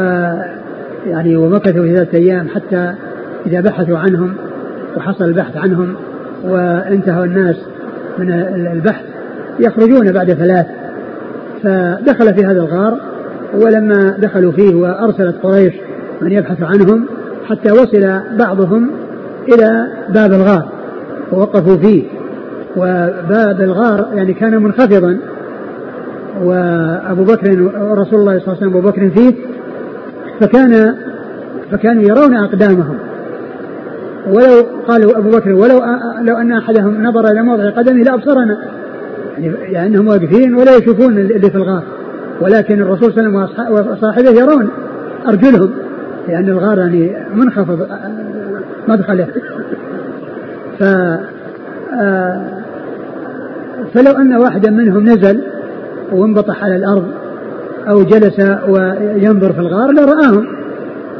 يعني ومكثوا ثلاثة أيام حتى إذا بحثوا عنهم وحصل البحث عنهم وانتهى الناس من البحث يخرجون بعد ثلاث فدخل في هذا الغار ولما دخلوا فيه وأرسلت قريش من يبحث عنهم حتى وصل بعضهم إلى باب الغار ووقفوا فيه. وباب الغار يعني كان منخفضا وأبو بكر رسول الله صلى الله عليه وسلم أبو بكر فيه فكان فكانوا يرون أقدامهم. ولو قالوا أبو بكر ولو لو أن أحدهم نظر إلى موضع قدمه لأبصرنا. يعني, أنهم واقفين ولا يشوفون اللي في الغار. ولكن الرسول صلى الله عليه وسلم وصاحبه يرون أرجلهم لأن الغار يعني منخفض مدخله. ف فلو أن واحدا منهم نزل وانبطح على الأرض أو جلس وينظر في الغار لرآهم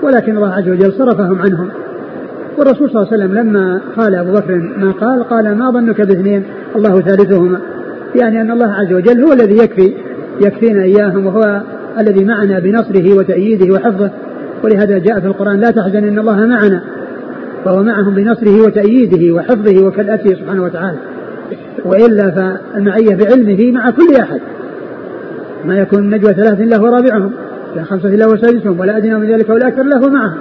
ولكن الله عز وجل صرفهم عنهم. والرسول صلى الله عليه وسلم لما قال أبو بكر ما قال؟ قال ما ظنك باثنين الله ثالثهما. يعني أن الله عز وجل هو الذي يكفي يكفينا إياهم وهو الذي معنا بنصره وتأييده وحفظه. ولهذا جاء في القرآن لا تحزن إن الله معنا. فهو معهم بنصره وتأييده وحفظه وكلأته سبحانه وتعالى. وإلا فالمعية بعلمه مع كل أحد. ما يكون نجوى ثلاث إلا هو رابعهم لا خمسة إلا هو سادسهم ولا أدنى من ذلك ولا أكثر إلا هو معهم.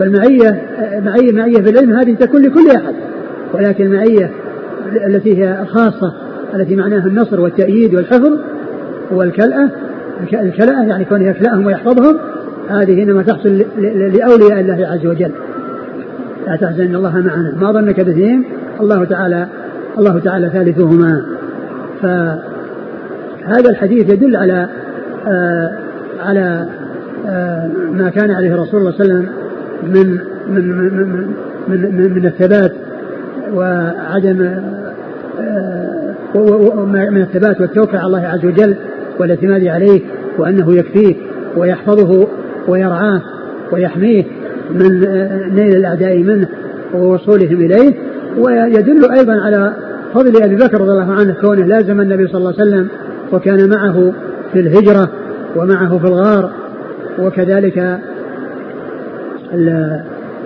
فالمعية معية معية في العلم هذه تكون لكل أحد ولكن المعية التي هي الخاصة التي معناها النصر والتأييد والحفظ والكلأة الكلأة يعني كونه يكلأهم ويحفظهم هذه إنما تحصل لأولياء الله عز وجل. لا تحزن إن الله معنا. ما ظنك باثنين الله تعالى الله تعالى ثالثهما. فهذا الحديث يدل على آه على آه ما كان عليه الرسول صلى الله عليه وسلم من من من من, من, الثبات وعدم آه من الثبات والتوكل على الله عز وجل والاعتماد عليه وأنه يكفيه ويحفظه ويرعاه ويحميه من نيل الأعداء منه ووصولهم إليه. ويدل أيضا على فضل أبي بكر رضي الله عنه كونه لازم النبي صلى الله عليه وسلم وكان معه في الهجرة ومعه في الغار وكذلك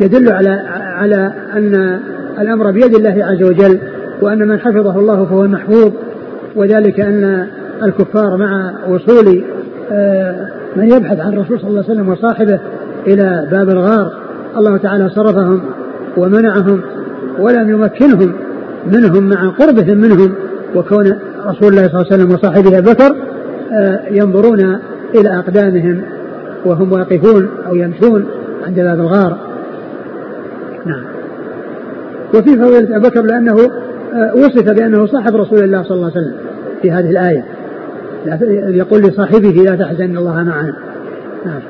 يدل على على أن الأمر بيد الله عز وجل وأن من حفظه الله فهو المحفوظ وذلك أن الكفار مع وصول آه، من يبحث عن الرسول صلى الله عليه وسلم وصاحبه إلى باب الغار الله تعالى صرفهم ومنعهم ولم يمكنهم منهم مع قربهم منهم وكون رسول الله صلى الله عليه وسلم وصاحبه بكر آه، ينظرون إلى أقدامهم وهم واقفون أو يمشون عند باب الغار. نعم. وفي فضيلة أبي بكر لأنه آه، وصف بأنه صاحب رسول الله صلى الله عليه وسلم في هذه الآية. يقول لصاحبه لا تحزن الله معنا. نعم.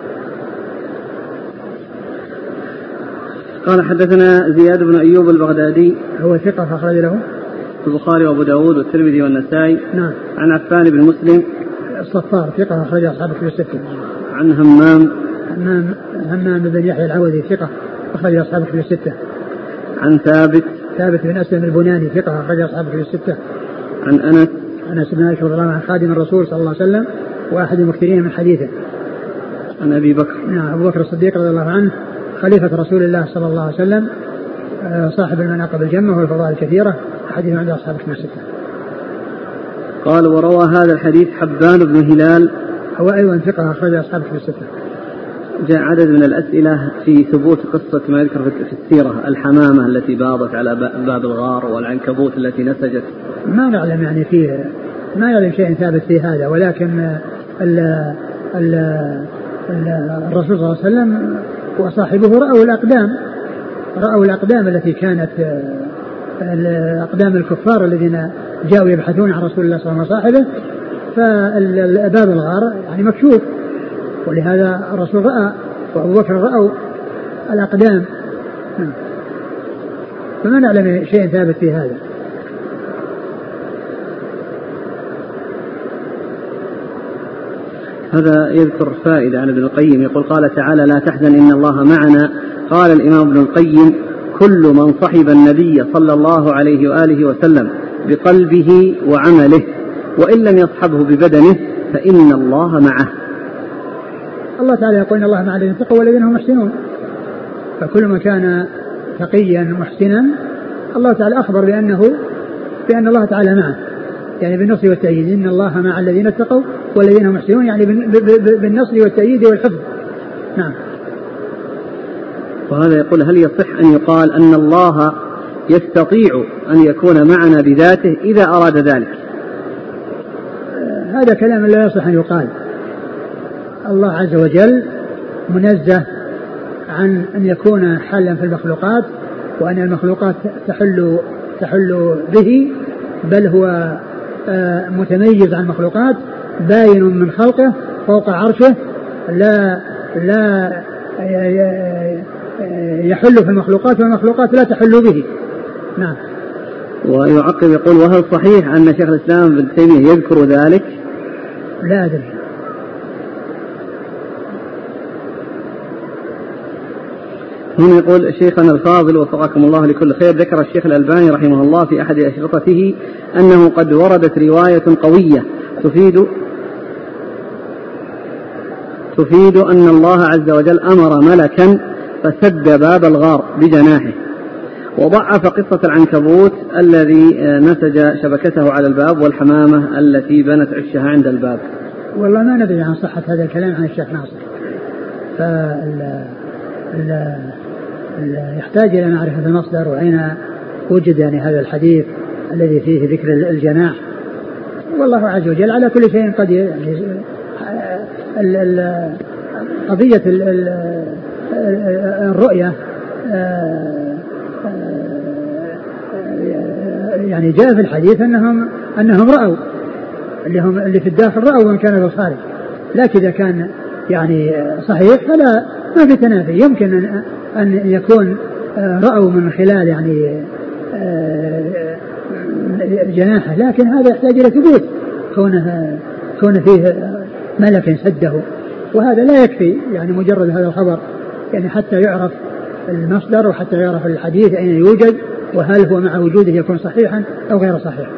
قال حدثنا زياد بن أيوب البغدادي. هو ثقة أخرج له؟ البخاري وأبو داود والترمذي والنسائي. نعم. عن عفان بن مسلم. الصفار ثقة أخرج أصحاب في الستة. عن همام همام همام بن يحيى العوذي ثقة أخرج أصحاب في الستة عن ثابت ثابت بن أسلم البناني ثقة أخرج أصحاب في الستة عن أنس أنس بن مالك رضي الله عنه خادم الرسول صلى الله عليه وسلم وأحد المكثرين من حديثه. عن أبي بكر. نعم أبو بكر الصديق رضي الله عنه خليفة رسول الله صلى الله عليه وسلم آه، صاحب المناقب الجمة والفضائل الكثيرة حديث عند أصحاب الكتب الستة. قال وروى هذا الحديث حبان بن هلال هو أيضا ثقة أخرج أصحاب الكتب الستة. جاء عدد من الأسئلة في ثبوت قصة ما يذكر في السيرة الحمامة التي باضت على باب الغار والعنكبوت التي نسجت. ما نعلم يعني فيه ما نعلم شيء ثابت في هذا ولكن ال ال الرسول صلى الله عليه وسلم وصاحبه رأوا الأقدام رأوا الأقدام التي كانت أقدام الكفار الذين جاءوا يبحثون عن رسول الله صلى الله عليه وسلم وصاحبه فباب الغار يعني مكشوف. ولهذا الرسول رأى وأبو بكر رأوا الأقدام. فما نعلم شيء ثابت في هذا. هذا يذكر فائدة عن ابن القيم يقول قال تعالى لا تحزن إن الله معنا. قال الإمام ابن القيم كل من صحب النبي صلى الله عليه وآله وسلم بقلبه وعمله وإن لم يصحبه ببدنه فإن الله معه. الله تعالى يقول إن الله مع الذين اتقوا والذين هم محسنون. فكل من كان تقيا محسنا الله تعالى أخبر بأنه بأن الله تعالى معه. يعني بالنصر والتأييد. إن الله مع الذين اتقوا والذين هم محسنون يعني بالنصر والتأييد والحفظ. نعم. وهذا يقول هل يصح أن يقال أن الله يستطيع أن يكون معنا بذاته إذا أراد ذلك؟ هذا كلام لا يصح أن يقال. الله عز وجل منزه عن أن يكون حلا في المخلوقات وأن المخلوقات تحل تحل به بل هو آه، متميز عن المخلوقات باين من خلقه فوق عرشه لا لا يحل في المخلوقات والمخلوقات لا تحل به. نعم. ويعقب يقول وهل صحيح أن شيخ الإسلام ابن تيمية يذكر ذلك؟ لا أدري. هنا يقول شيخنا الفاضل وفقكم الله لكل خير ذكر الشيخ الألباني رحمه الله في أحد أشرطته أنه قد وردت رواية قوية تفيد تفيد أن الله عز وجل أمر ملكا فسد باب الغار بجناحه. وضعف قصة العنكبوت الذي نسج شبكته على الباب والحمامة التي بنت عشها عند الباب. والله ما ندري عن صحة هذا الكلام عن الشيخ ناصر. فال يحتاج إلى معرفة المصدر وأين وجد يعني هذا الحديث الذي فيه ذكر الجناح. والله عز وجل على كل شيء قد يعني قضية الرؤية يعني جاء في الحديث انهم أنهم رأوا اللي هم اللي في الداخل رأوا من كان في الخارج. لكن إذا كان يعني صحيح فلا ما في تنافي. يمكن ان أن يكون رأوا من خلال يعني جناحه لكن هذا يحتاج إلى ثبوت. كونه كون فيه ملك سده. وهذا لا يكفي يعني مجرد هذا الخبر. يعني حتى يعرف المصدر وحتى يعرف الحديث أين يوجد وهل هو مع وجوده يكون صحيحا أو غير صحيح.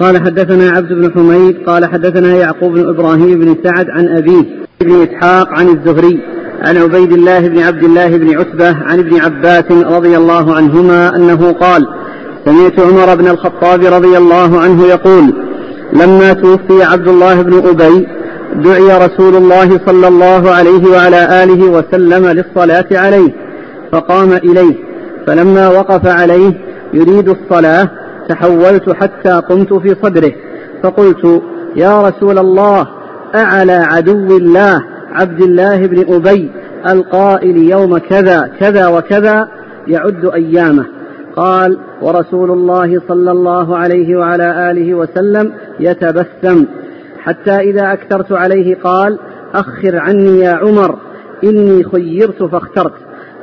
قال حدثنا عبد بن حميد قال حدثنا يعقوب بن إبراهيم بن سعد عن أبيه بن إسحاق عن الزهري عن عبيد الله بن عبد الله بن عتبة عن ابن عباس رضي الله عنهما أنه قال سمعت عمر بن الخطاب رضي الله عنه يقول لما توفي عبد الله بن أبي دعي رسول الله صلى الله عليه وعلى آله وسلم للصلاة عليه فقام إليه فلما وقف عليه يريد الصلاة تحولت حتى قمت في صدره. فقلت يا رسول الله أعلى عدو الله عبد الله بن أبي القائل يوم كذا كذا وكذا يعد أيامه. قال ورسول الله صلى الله عليه وعلى آله وسلم يتبسم. حتى إذا أكثرت عليه قال أخر عني يا عمر إني خيرت فاخترت.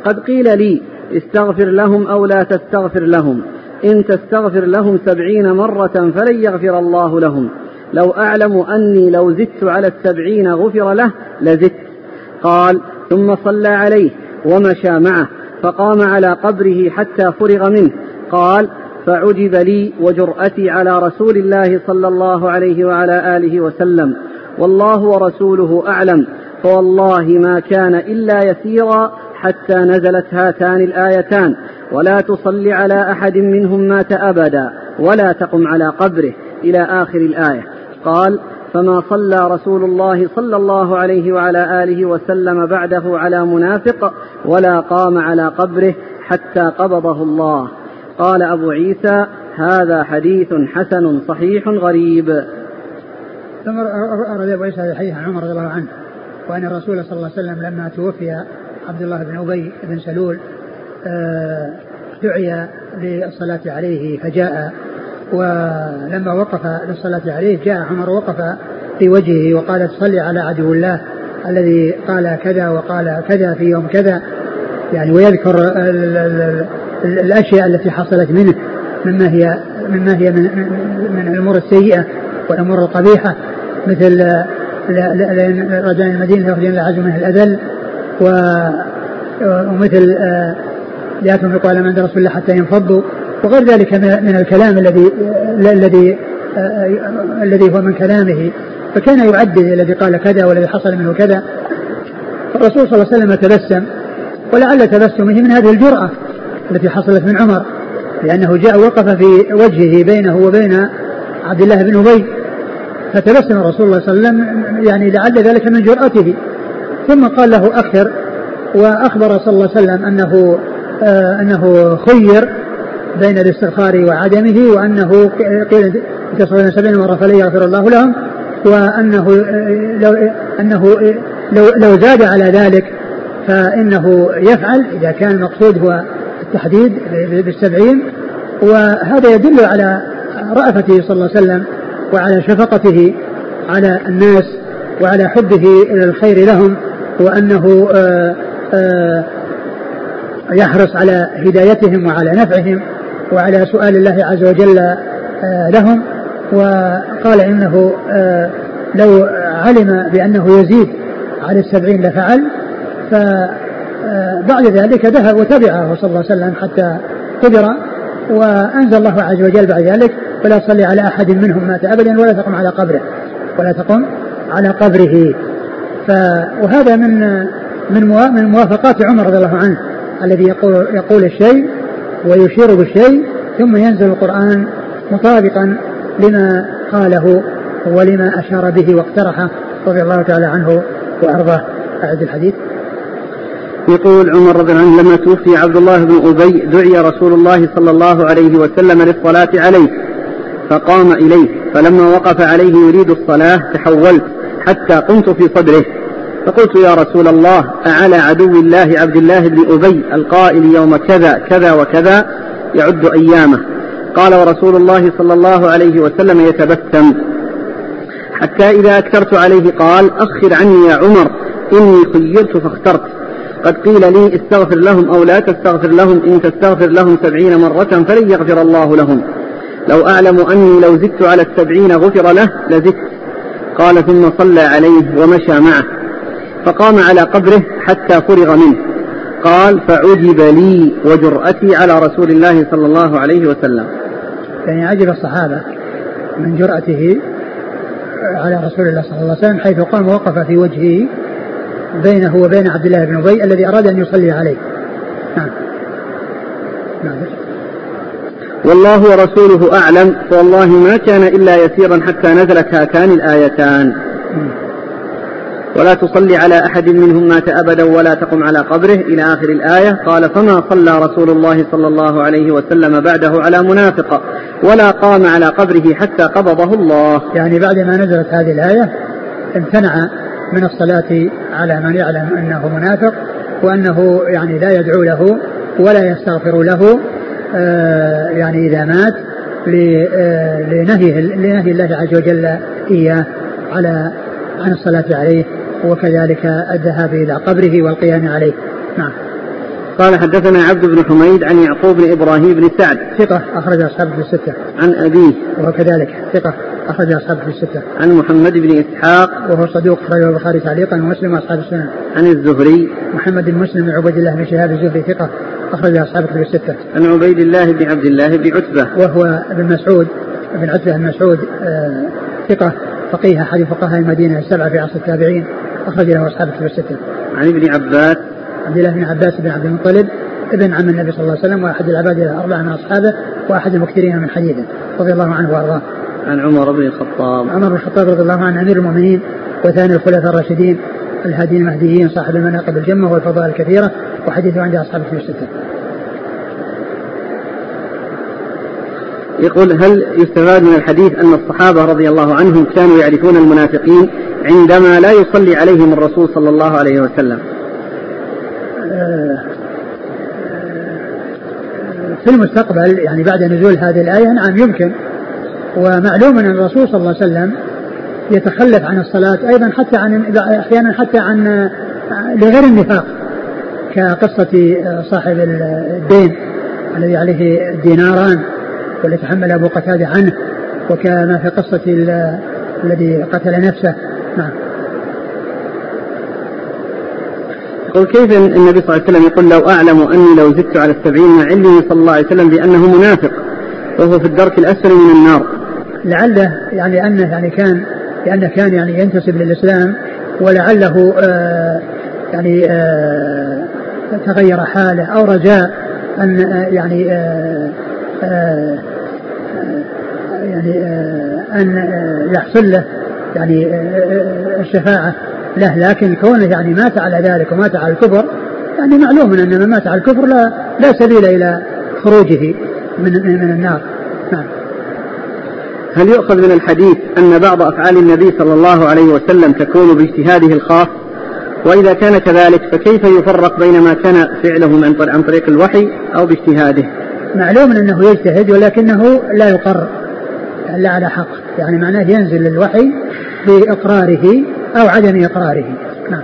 قد قيل لي استغفر لهم أو لا تستغفر لهم. إن تستغفر لهم سبعين مرة فلن يغفر الله لهم. لو أعلم أني لو زدت على السبعين غفر له لزدت. قال ثم صلى عليه ومشى معه فقام على قبره حتى فرغ منه. قال فعجب لي وجرأتي على رسول الله صلى الله عليه وعلى آله وسلم. والله ورسوله أعلم. فوالله ما كان إلا يسيرا حتى نزلت هاتان الآيتان. ولا تصل على أحد منهم مات أبدا ولا تقم على قبره إلى آخر الآية. قال فما صلى رسول الله صلى الله عليه وعلى آله وسلم بعده على منافق ولا قام على قبره حتى قبضه الله. قال أبو عيسى هذا حديث حسن صحيح غريب. ثم أرد أبو عيسى الحديث عن عمر رضي الله عنه وأن الرسول صلى الله عليه وسلم لما توفي عبد الله بن أبي بن سلول دعي للصلاة عليه فجاء ولما وقف للصلاة عليه جاء عمر وقف في وجهه وقال صلي على عدو الله الذي قال كذا وقال كذا في يوم كذا يعني ويذكر ال ال ال الأشياء التي حصلت منه مما هي مما هي من, من الأمور السيئة والأمور القبيحة مثل رجال المدينة يخرجون العزم منه الأذل ومثل لا تنفقوا على من عند رسول الله حتى ينفضوا وغير ذلك من الكلام الذي الذي الذي هو من كلامه. فكان يعدد الذي قال كذا والذي حصل منه كذا. فالرسول صلى الله عليه وسلم تبسم. ولعل تبسمه من هذه الجرأة التي حصلت من عمر. لأنه جاء وقف في وجهه بينه وبين عبد الله بن أبي. فتبسم الرسول صلى الله عليه وسلم يعني لعل ذلك من جرأته. ثم قال له أكثر وأخبر صلى الله عليه وسلم أنه أنه خير بين الاستغفار وعدمه وأنه قيل تصلون سبعين مرة فلن يغفر الله لهم وأنه لو أنه لو, لو زاد على ذلك فإنه يفعل إذا كان المقصود هو التحديد بالسبعين. وهذا يدل على رأفته صلى الله عليه وسلم وعلى شفقته على الناس وعلى حبه الخير لهم وأنه يحرص على هدايتهم وعلى نفعهم وعلى سؤال الله عز وجل لهم. وقال إنه لو علم بأنه يزيد على السبعين لفعل فبعد ذلك ذهب وتبعه صلى الله عليه وسلم حتى قدر. وأنزل الله عز وجل بعد ذلك ولا تصلي على أحد منهم مات أبدا ولا تقم على قبره ولا تقم على قبره. ف وهذا من من من موافقات عمر رضي الله عنه. الذي يقول يقول الشيء ويشير بالشيء ثم ينزل القرآن مطابقا لما قاله ولما أشار به واقترحه رضي الله تعالى عنه وأرضاه. أعد الحديث. يقول عمر رضي الله عنه لما توفي عبد الله بن أبي دعي رسول الله صلى الله عليه وسلم للصلاة عليه فقام إليه فلما وقف عليه يريد الصلاة تحولت حتى قمت في صدره. فقلت يا رسول الله أعلى عدو الله عبد الله بن أبي القائل يوم كذا كذا وكذا يعد أيامه. قال ورسول الله صلى الله عليه وسلم يتبسم حتى إذا أكثرت عليه قال أخر عني يا عمر إني خيرت فاخترت. قد قيل لي استغفر لهم أو لا تستغفر لهم إن تستغفر لهم سبعين مرة فلن يغفر الله لهم. لو أعلم أني لو زدت على السبعين غفر له لزدت. قال ثم صلى عليه ومشى معه. فقام على قبره حتى فرغ منه قال فعجب لي وجرأتي على رسول الله صلى الله عليه وسلم يعني عجب الصحابة من جرأته على رسول الله صلى الله عليه وسلم حيث قام ووقف في وجهه بينه وبين عبد الله بن أبي الذي أراد أن يصلي عليه. نعم. نعم. والله ورسوله أعلم فوالله ما كان إلا يسيرا حتى نزلت هاتان الآيتان. ولا تصلي على أحد منهم مات أبدا ولا تقم على قبره. إلى آخر الآية قال فما صلى رسول الله صلى الله عليه وسلم بعده على منافق ولا قام على قبره حتى قبضه الله. يعني بعد ما نزلت هذه الآية امتنع من الصلاة على من يعلم أنه منافق وأنه يعني لا يدعو له ولا يستغفر له آه يعني إذا مات لنهي لنهي الله عز وجل إياه على عن الصلاة عليه. وكذلك الذهاب إلى قبره والقيام عليه. نعم. قال حدثنا عبد بن حميد عن يعقوب بن إبراهيم بن سعد. ثقة أخرج أصحابه في الستة. عن أبيه. وهو كذلك ثقة أخرج أصحابه في الستة. عن محمد بن إسحاق. وهو صدوق أخرجه البخاري تعليقا ومسلم وأصحاب السنن عن الزهري. محمد بن مسلم بن عبيد الله بن شهاب الزهري ثقة أخرج أصحابه في الستة. عن عبيد الله بن عبد الله بن عتبة. وهو ابن مسعود بن عتبة بن مسعود آه ثقة فقيه أحد فقهاء المدينة السبعة في عصر التابعين أخرج له أصحاب الكتب الستة. عن ابن عباس عبد الله بن عباس بن عبد المطلب ابن عم النبي صلى الله عليه وسلم وأحد العباد الأربعة من أصحابه وأحد المكثرين من حديثه رضي الله عنه وأرضاه. عن عمر بن الخطاب عمر بن الخطاب رضي الله عنه أمير المؤمنين وثاني الخلفاء الراشدين الهادين المهديين صاحب المناقب الجمة والفضائل الكثيرة وحديثه عند أصحاب الكتب الستة. يقول هل يستفاد من الحديث أن الصحابة رضي الله عنهم كانوا يعرفون المنافقين عندما لا يصلي عليهم الرسول صلى الله عليه وسلم؟ في المستقبل يعني بعد نزول هذه الآية نعم يمكن. ومعلوم أن الرسول صلى الله عليه وسلم يتخلف عن الصلاة أيضا حتى عن أحيانا حتى عن لغير النفاق كقصة صاحب الدين الذي عليه ديناران. والذي تحمل أبو قتادة عنه وكما في قصة الذي قتل نفسه. نعم. يقول كيف النبي صلى الله عليه وسلم يقول لو أعلم أني لو زدت على السبعين مع علمه صلى الله عليه وسلم بأنه منافق وهو في الدرك الأسفل من النار. لعله يعني أنه يعني كان لأنه كان يعني ينتسب للإسلام ولعله آه يعني آه تغير حاله أو رجاء أن آه يعني آه آه يعني آه أن آه يحصل له يعني الشفاعة له. لكن كونه يعني مات على ذلك ومات على الكفر يعني معلوم أن من مات على الكفر لا لا سبيل إلى خروجه من من النار. نعم. هل يؤخذ من الحديث أن بعض أفعال النبي صلى الله عليه وسلم تكون باجتهاده الخاص؟ وإذا كان كذلك فكيف يفرق بين ما كان فعله عن طريق الوحي أو باجتهاده؟ معلوم أنه يجتهد ولكنه لا يقر إلا على حق. يعني معناه ينزل الوحي بإقراره أو عدم إقراره. نعم.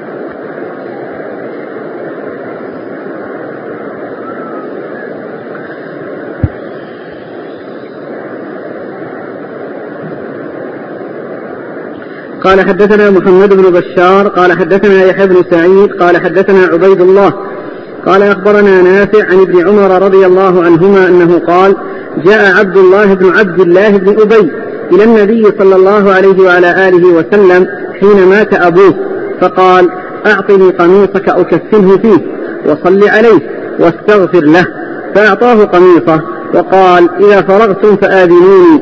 قال حدثنا محمد بن بشار قال حدثنا يحيى بن سعيد قال حدثنا عبيد الله قال أخبرنا نافع عن ابن عمر رضي الله عنهما أنه قال جاء عبد الله بن عبد الله بن أبي إلى النبي صلى الله عليه وعلى آله وسلم حين مات أبوه فقال أعطني قميصك أكفنه فيه وصل عليه واستغفر له. فأعطاه قميصه وقال إذا فرغتم فآذنوني.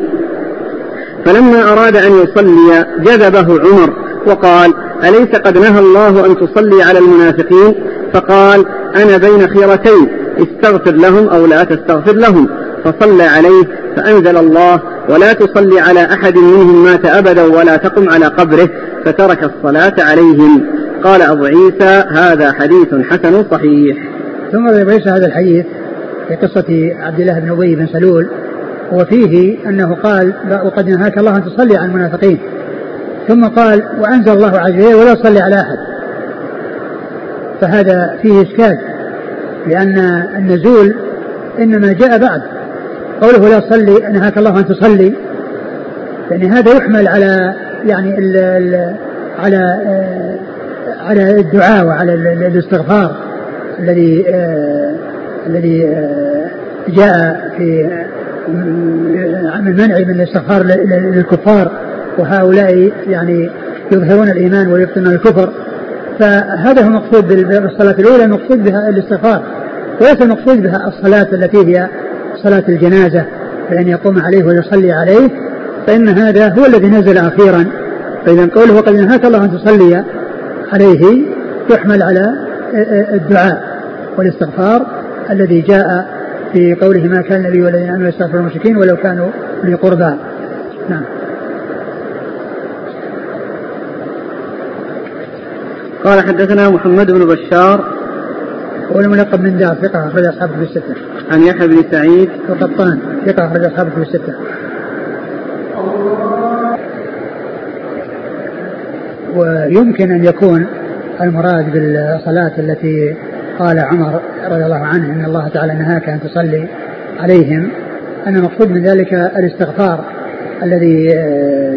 فلما أراد أن يصلي جذبه عمر وقال أليس قد نهى الله أن تصلي على المنافقين؟ فقال أنا بين خيرتين استغفر لهم أو لا تستغفر لهم. فصلى عليه فأنزل الله ولا تصلي على أحد منهم مات أبدا ولا تقم على قبره فترك الصلاة عليهم. قال أبو عيسى هذا حديث حسن صحيح. ثم ليس هذا الحديث في قصة عبد الله بن أبي بن سلول وفيه أنه قال وقد نهاك الله أن تصلي على المنافقين. ثم قال وأنزل الله عز وجل ولا تصلي على أحد. فهذا فيه إشكال لأن النزول إنما جاء بعد. قوله لا تصلي نهاك الله أن تصلي. يعني هذا يحمل على يعني ال ال على آه على الدعاء وعلى الاستغفار الذي آه الذي آه جاء في عن المنع من الاستغفار للكفار. وهؤلاء يعني يظهرون الإيمان ويبطنون الكفر. فهذا هو المقصود بالصلاة الأولى المقصود بها الاستغفار. وليس المقصود بها الصلاة التي هي صلاة الجنازة بأن يقوم عليه ويصلي عليه. فإن هذا هو الذي نزل أخيرا. فإذا قوله وقد نهاك الله أن تصلي عليه يحمل على الدعاء والاستغفار الذي جاء في قوله ما كان النبي والذين امنوا يستغفرون المشركين ولو كانوا لقربى نعم. قال حدثنا محمد بن بشار هو الملقب من دار ثقة أخرج أصحابه في الستة. عن يحيى بن سعيد وقطان ثقة أخرج أصحابه في الستة. ويمكن أن يكون المراد بالصلاة التي قال عمر رضي الله عنه إن الله تعالى نهاك أن تصلي عليهم أن المقصود من ذلك الاستغفار الذي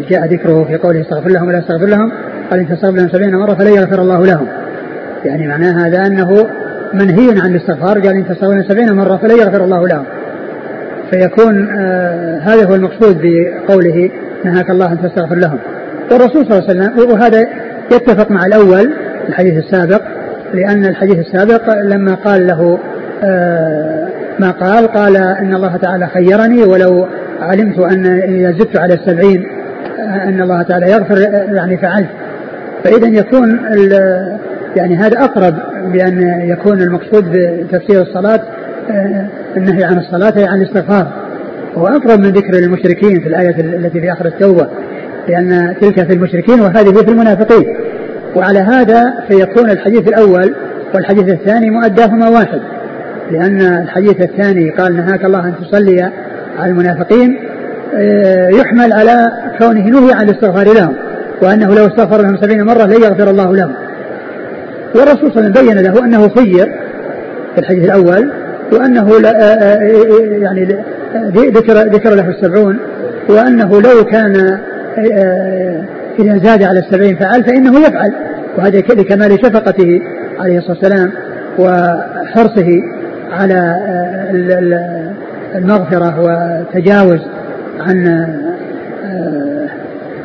جاء ذكره في قوله استغفر لهم ولا استغفر لهم قال ان تستغفر لهم سبعين مرة فلن يغفر الله لهم. يعني معناه هذا أنه منهي عن الاستغفار قال إن لهم سبعين مرة فلن يغفر الله لهم. فيكون آه هذا هو المقصود بقوله نهاك الله أن تستغفر لهم. والرسول صلى الله عليه وسلم وهذا يتفق مع الأول الحديث السابق لأن الحديث السابق لما قال له آه ما قال قال إن الله تعالى خيرني ولو علمت أن إذا زدت على السبعين آه أن الله تعالى يغفر يعني فعلت. فإذا يكون يعني هذا أقرب بأن يكون المقصود بتفسير الصلاة آه النهي عن الصلاة أي عن الاستغفار. هو أقرب من ذكر المشركين في الآية التي في آخر التوبة لأن تلك في المشركين وهذه في المنافقين. وعلى هذا فيكون الحديث الأول والحديث الثاني مؤداهما واحد. لأن الحديث الثاني قال نهاك الله أن تصلي على المنافقين آه، يحمل على كونه نهي عن الاستغفار لهم. وأنه لو استغفر لهم سبعين مرة لن يغفر الله لهم. والرسول صلى الله عليه وسلم بين له أنه خير في الحديث الأول وأنه لا آه، آه، يعني ذكر ذكر له السبعون وأنه لو كان إذا زاد على السبعين فعل فإنه يفعل. وهذا لكمال شفقته عليه الصلاة والسلام وحرصه على المغفرة وتجاوز عن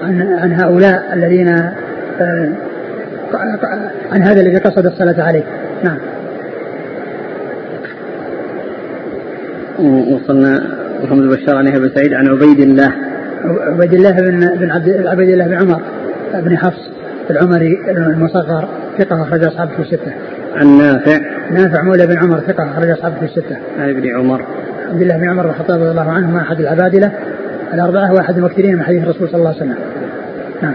عن عن هؤلاء الذين عن هذا الذي قصد الصلاة عليه. نعم. وصلنا محمد بشار عن ابن سعيد عن عبيد الله. عبيد الله بن بن عبد عبيد الله بن عمر بن حفص العمري المصغر ثقة أخرج أصحابه في الستة. عن نافع. نافع مولى بن عمر ثقة أخرج أصحابه في الستة. عن ابن عمر. عبد الله بن عمر الخطاب رضي الله عنهما أحد العبادلة الأربعة واحد المكثرين من حديث الرسول صلى الله عليه وسلم. نعم.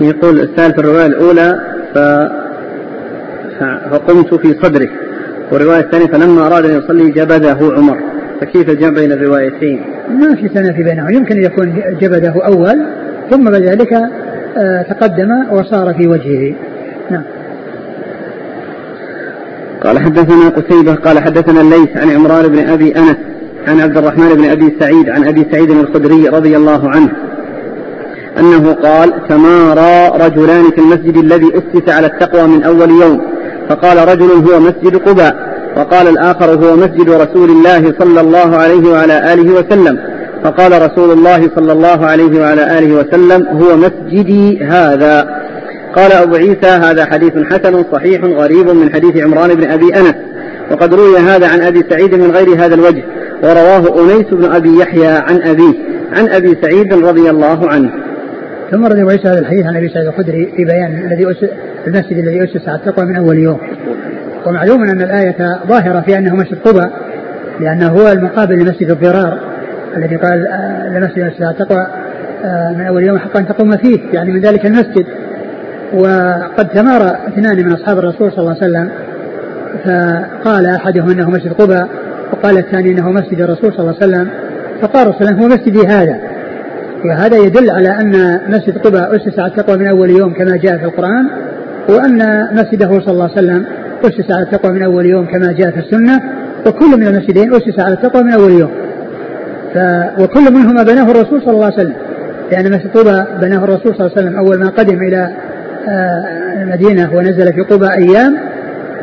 يقول السائل في الرواية الأولى ف... فقمت في صدره والرواية الثانية فلما أراد أن يصلي جبده عمر فكيف الجمع بين الروايتين؟ ما في تنافي بينهم يمكن أن يكون جبده أول ثم بعد ذلك آه، تقدم وصار في وجهه نعم قال حدثنا قتيبة قال حدثنا الليث عن عمران بن أبي أنس عن عبد الرحمن بن أبي سعيد عن أبي سعيد الخدري رضي الله عنه أنه قال تمارى رجلان في المسجد الذي أسس على التقوى من أول يوم فقال رجل هو مسجد قباء وقال الآخر هو مسجد رسول الله صلى الله عليه وعلى آله وسلم فقال رسول الله صلى الله عليه وعلى آله وسلم هو مسجدي هذا. قال أبو عيسى هذا حديث حسن صحيح غريب من حديث عمران بن أبي أنس وقد روي هذا عن أبي سعيد من غير هذا الوجه. ورواه أنيس بن أبي يحيى عن أبيه عن أبي سعيد رضي الله عنه. ثم رضي عيسى هذا الحديث عن أبي سعيد الخدري في بيان الذي المسجد الذي أسس على التقوى من أول يوم. ومعلوم أن الآية ظاهرة في أنه مسجد قبى لأنه هو المقابل لمسجد الضرار الذي قال آه، لمسجد أسس على التقوى آه، من أول يوم حق ان تقوم فيه يعني من ذلك المسجد. وقد تمارى اثنان من أصحاب الرسول صلى الله عليه وسلم فقال أحدهم أنه مسجد قبى وقال الثاني إنه مسجد الرسول صلى الله عليه وسلم فقال الرسول هو مسجدي هذا. وهذا يدل على أن مسجد قبى أسس على التقوى من أول يوم كما جاء في القرآن وأن مسجده صلى الله عليه وسلم أسس على التقوى من أول يوم كما جاء في السنة وكل من المسجدين أسس على التقوى من أول يوم. ف وكل منهما بناه الرسول صلى الله عليه وسلم. لأن مسجد قبى بناه الرسول صلى الله عليه وسلم أول ما قدم إلى آه، المدينة ونزل في قبى أيام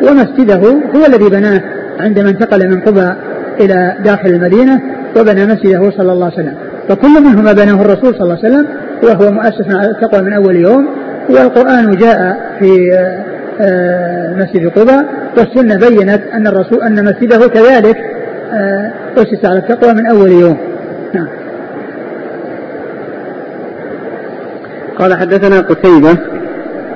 ومسجده هو الذي بناه. عندما انتقل من قبى إلى داخل المدينة وبنى مسجده صلى الله عليه وسلم. فكل منهما بناه الرسول صلى الله عليه وسلم وهو مؤسس على التقوى من أول يوم. والقرآن جاء في آه، مسجد قبى والسنة بينت أن الرسول أن مسجده كذلك آه، أسس على التقوى من أول يوم. نعم. قال حدثنا قتيبة.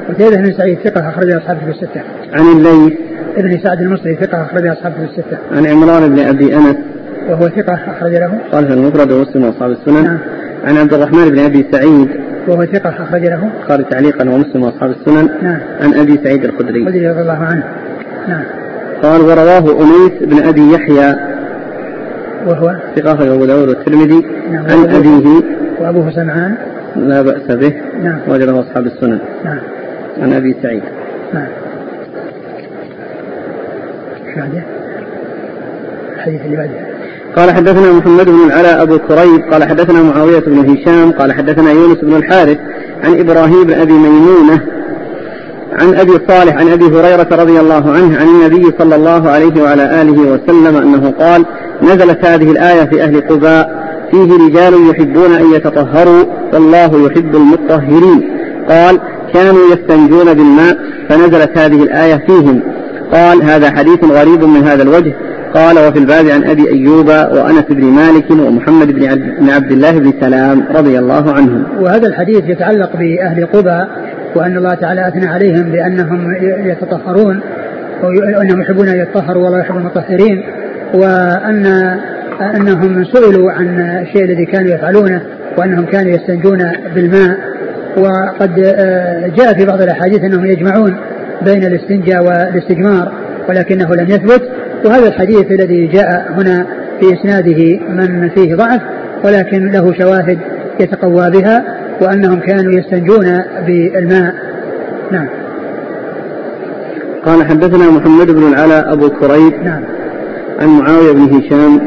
قتيبة بن سعيد ثقة أخرج أصحابه في الستة. عن الليث ابن سعد المصري ثقة أخرج أصحابه في الستة. عن عمران بن أبي أنس. وهو ثقة أخرج له. قال في المفرد ومسلم وأصحاب السنن. نعم. عن عبد الرحمن بن أبي سعيد. وهو ثقة أخرج له. قال تعليقا ومسلم وأصحاب السنن. نعم. عن أبي سعيد الخدري. رضي الله عنه. نعم. قال ورواه أنيس بن أبي يحيى. وهو ثقة أبو داود والترمذي. نعم. عن أبيه. وأبوه سمعان. لا بأس به. نعم. وجده أصحاب السنن. نعم. عن أبي سعيد. نعم. بعده؟ الحديث اللي بعده قال حدثنا محمد بن العلاء أبو كريب قال حدثنا معاوية بن هشام قال حدثنا يونس بن الحارث عن إبراهيم بن أبي ميمونة عن أبي صالح عن أبي هريرة رضي الله عنه عن النبي صلى الله عليه وعلى آله وسلم أنه قال نزلت هذه الآية في أهل قباء فيه رجال يحبون أن يتطهروا والله يحب المطهرين. قال كانوا يستنجون بالماء فنزلت هذه الآية فيهم. قال هذا حديث غريب من هذا الوجه قال وفي الباب عن أبي أيوب وأنس بن مالك ومحمد بن عبد الله بن سلام رضي الله عنهم. وهذا الحديث يتعلق بأهل قبى وأن الله تعالى أثنى عليهم بأنهم يتطهرون وانهم يحبون أن يتطهروا والله يحب المطهرين وان أنهم سئلوا عن الشيء الذي كانوا يفعلونه وأنهم كانوا يستنجون بالماء وقد آه، جاء في بعض الأحاديث أنهم يجمعون بين الاستنجاء والاستجمار ولكنه لم يثبت. وهذا الحديث الذي جاء هنا في إسناده من فيه ضعف ولكن له شواهد يتقوى بها وأنهم كانوا يستنجون بالماء. نعم. قال حدثنا محمد بن العلاء أبو كريب نعم. عن معاوية بن هشام.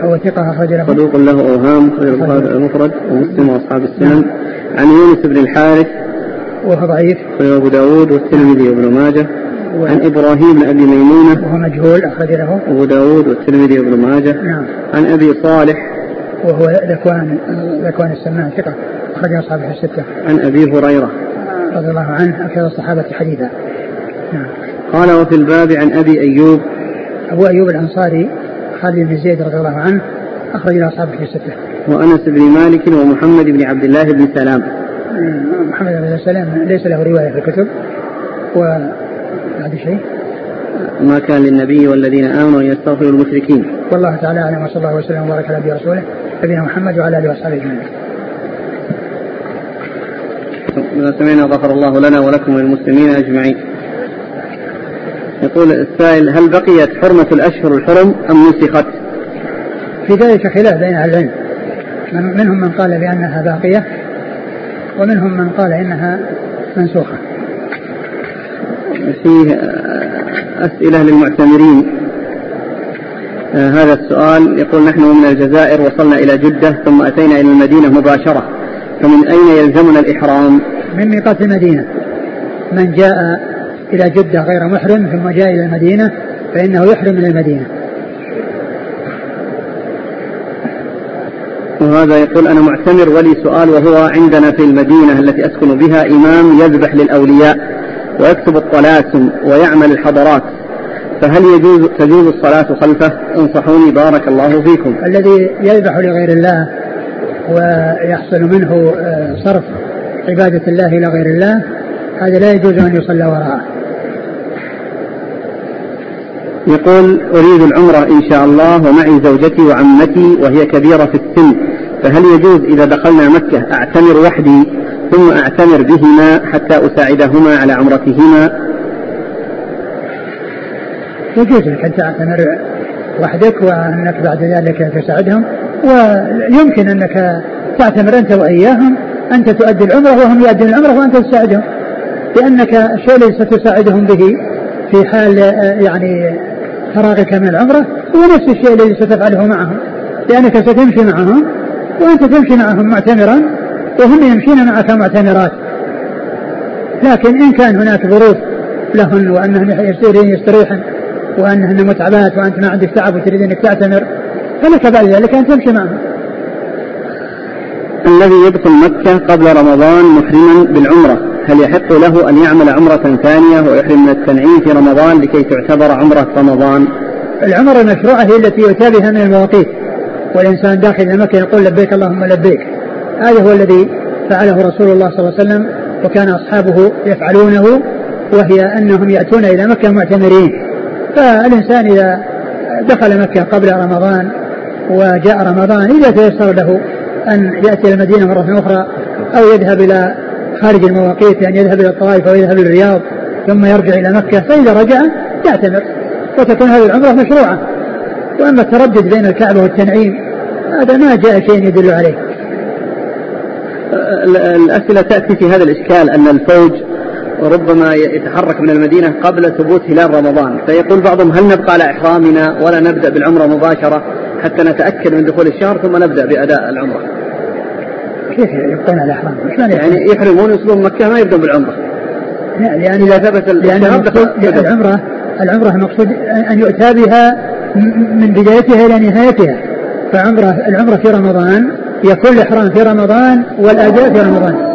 هو ثقة أخرج له. صدوق له أوهام أخرج المفرد ومسلم وأصحاب السنن. نعم. عن يونس بن الحارث وهو ضعيف. أخرج أبو داود والترمذي وابن ماجه. و... عن إبراهيم بن أبي ميمونة. وهو مجهول أخرج له. أبو داود والترمذي وابن ماجه. نعم. عن أبي صالح. وهو ذكوان ذكوان السمان ثقة. أخرج أصحابه الستة. عن أبي هريرة. رضي الله عنه أكثر الصحابة حديثا. نعم. قال وفي الباب عن أبي أيوب. أبو أيوب الأنصاري خالد بن زيد رضي الله عنه أخرج له أصحابه في ستة وأنس بن مالك ومحمد بن عبد الله بن سلام. محمد بن سلام ليس له رواية في الكتب و هذا شيء. ما كان للنبي والذين آمنوا أن يستغفروا المشركين. والله تعالى أعلم وصلى الله وسلم وبارك على نبينا ورسوله نبينا محمد وعلى آله وأصحابه أجمعين. إذا سمعنا غفر الله لنا ولكم وللمسلمين أجمعين. يقول السائل هل بقيت حرمة الأشهر الحرم أم نسخت؟ في ذلك خلاف بين أهل العلم. منهم من قال بأنها باقية ومنهم من قال إنها منسوخة. فيه أسئلة للمعتمرين. آه هذا السؤال يقول نحن من الجزائر وصلنا إلى جدة ثم أتينا إلى المدينة مباشرة. فمن أين يلزمنا الإحرام؟ من ميقات المدينة. من جاء إلى جدة غير محرم ثم جاء إلى المدينة فإنه يحرم من المدينة وهذا يقول أنا معتمر ولي سؤال وهو عندنا في المدينة التي أسكن بها إمام يذبح للأولياء ويكتب الطلاسم ويعمل الحضرات فهل يجوز تجوز الصلاة خلفه؟ انصحوني بارك الله فيكم. الذي يذبح لغير الله ويحصل منه آه، صرف عبادة الله إلى غير الله هذا لا يجوز أن يصلى وراءه يقول أريد العمرة إن شاء الله ومعي زوجتي وعمتي وهي كبيرة في السن فهل يجوز إذا دخلنا مكة أعتمر وحدي ثم أعتمر بهما حتى أساعدهما على عمرتهما؟ يجوز لك أن تعتمر وحدك وأنك بعد ذلك تساعدهم ويمكن أنك تعتمر أنت وإياهم أنت تؤدي العمرة وهم يؤدون العمرة وأنت تساعدهم لأنك الشيء الذي ستساعدهم به في حال يعني فراغك من العمرة هو نفس الشيء الذي ستفعله معهم لأنك ستمشي معهم. وأنت تمشي معهم معتمرا وهم يمشين معك معتمرات. لكن إن كان هناك ظروف لهن وأنهن يصيرين يستريحن وأنهن متعبات وأنت ما عندك تعب وتريد أنك تعتمر فلك بعد ذلك أن تمشي معهم. الذي يدخل مكة قبل رمضان محرما بالعمرة. هل يحق له أن يعمل عمرة ثانية ويحرم من التنعيم في رمضان لكي تعتبر عمرة رمضان؟ العمرة المشروعة هي التي يؤتى بها من المواقيت. والإنسان داخل مكة يقول لبيك اللهم لبيك. هذا هو الذي فعله رسول الله صلى الله عليه وسلم وكان أصحابه يفعلونه وهي أنهم يأتون إلى مكة معتمرين. فالإنسان إذا دخل مكة قبل رمضان وجاء رمضان إذا تيسر له أن يأتي إلى المدينة مرة أخرى أو يذهب إلى خارج المواقيت أن يذهب إلى الطائف أو يذهب إلى الرياض ثم يرجع إلى مكة فإذا رجع يعتمر وتكون هذه العمرة مشروعة. وأما التردد بين الكعبة والتنعيم هذا ما جاء شيء يدل عليه. الأسئلة تأتي في هذا الإشكال أن الفوج ربما يتحرك من المدينة قبل ثبوت هلال رمضان. فيقول بعضهم هل نبقى على إحرامنا ولا نبدأ بالعمرة مباشرة حتى نتأكد من دخول الشهر ثم نبدأ بأداء العمرة؟ كيف يبقون على الإحرام؟ يعني يحرمون يوصلون مكة ما يبدأون بالعمرة. لا لأن إذا ثبت لأن العمرة العمرة المقصود أن يؤتى بها من بدايتها إلى نهايتها. فعمرة العمرة في رمضان يكون الإحرام في رمضان والأداء في رمضان.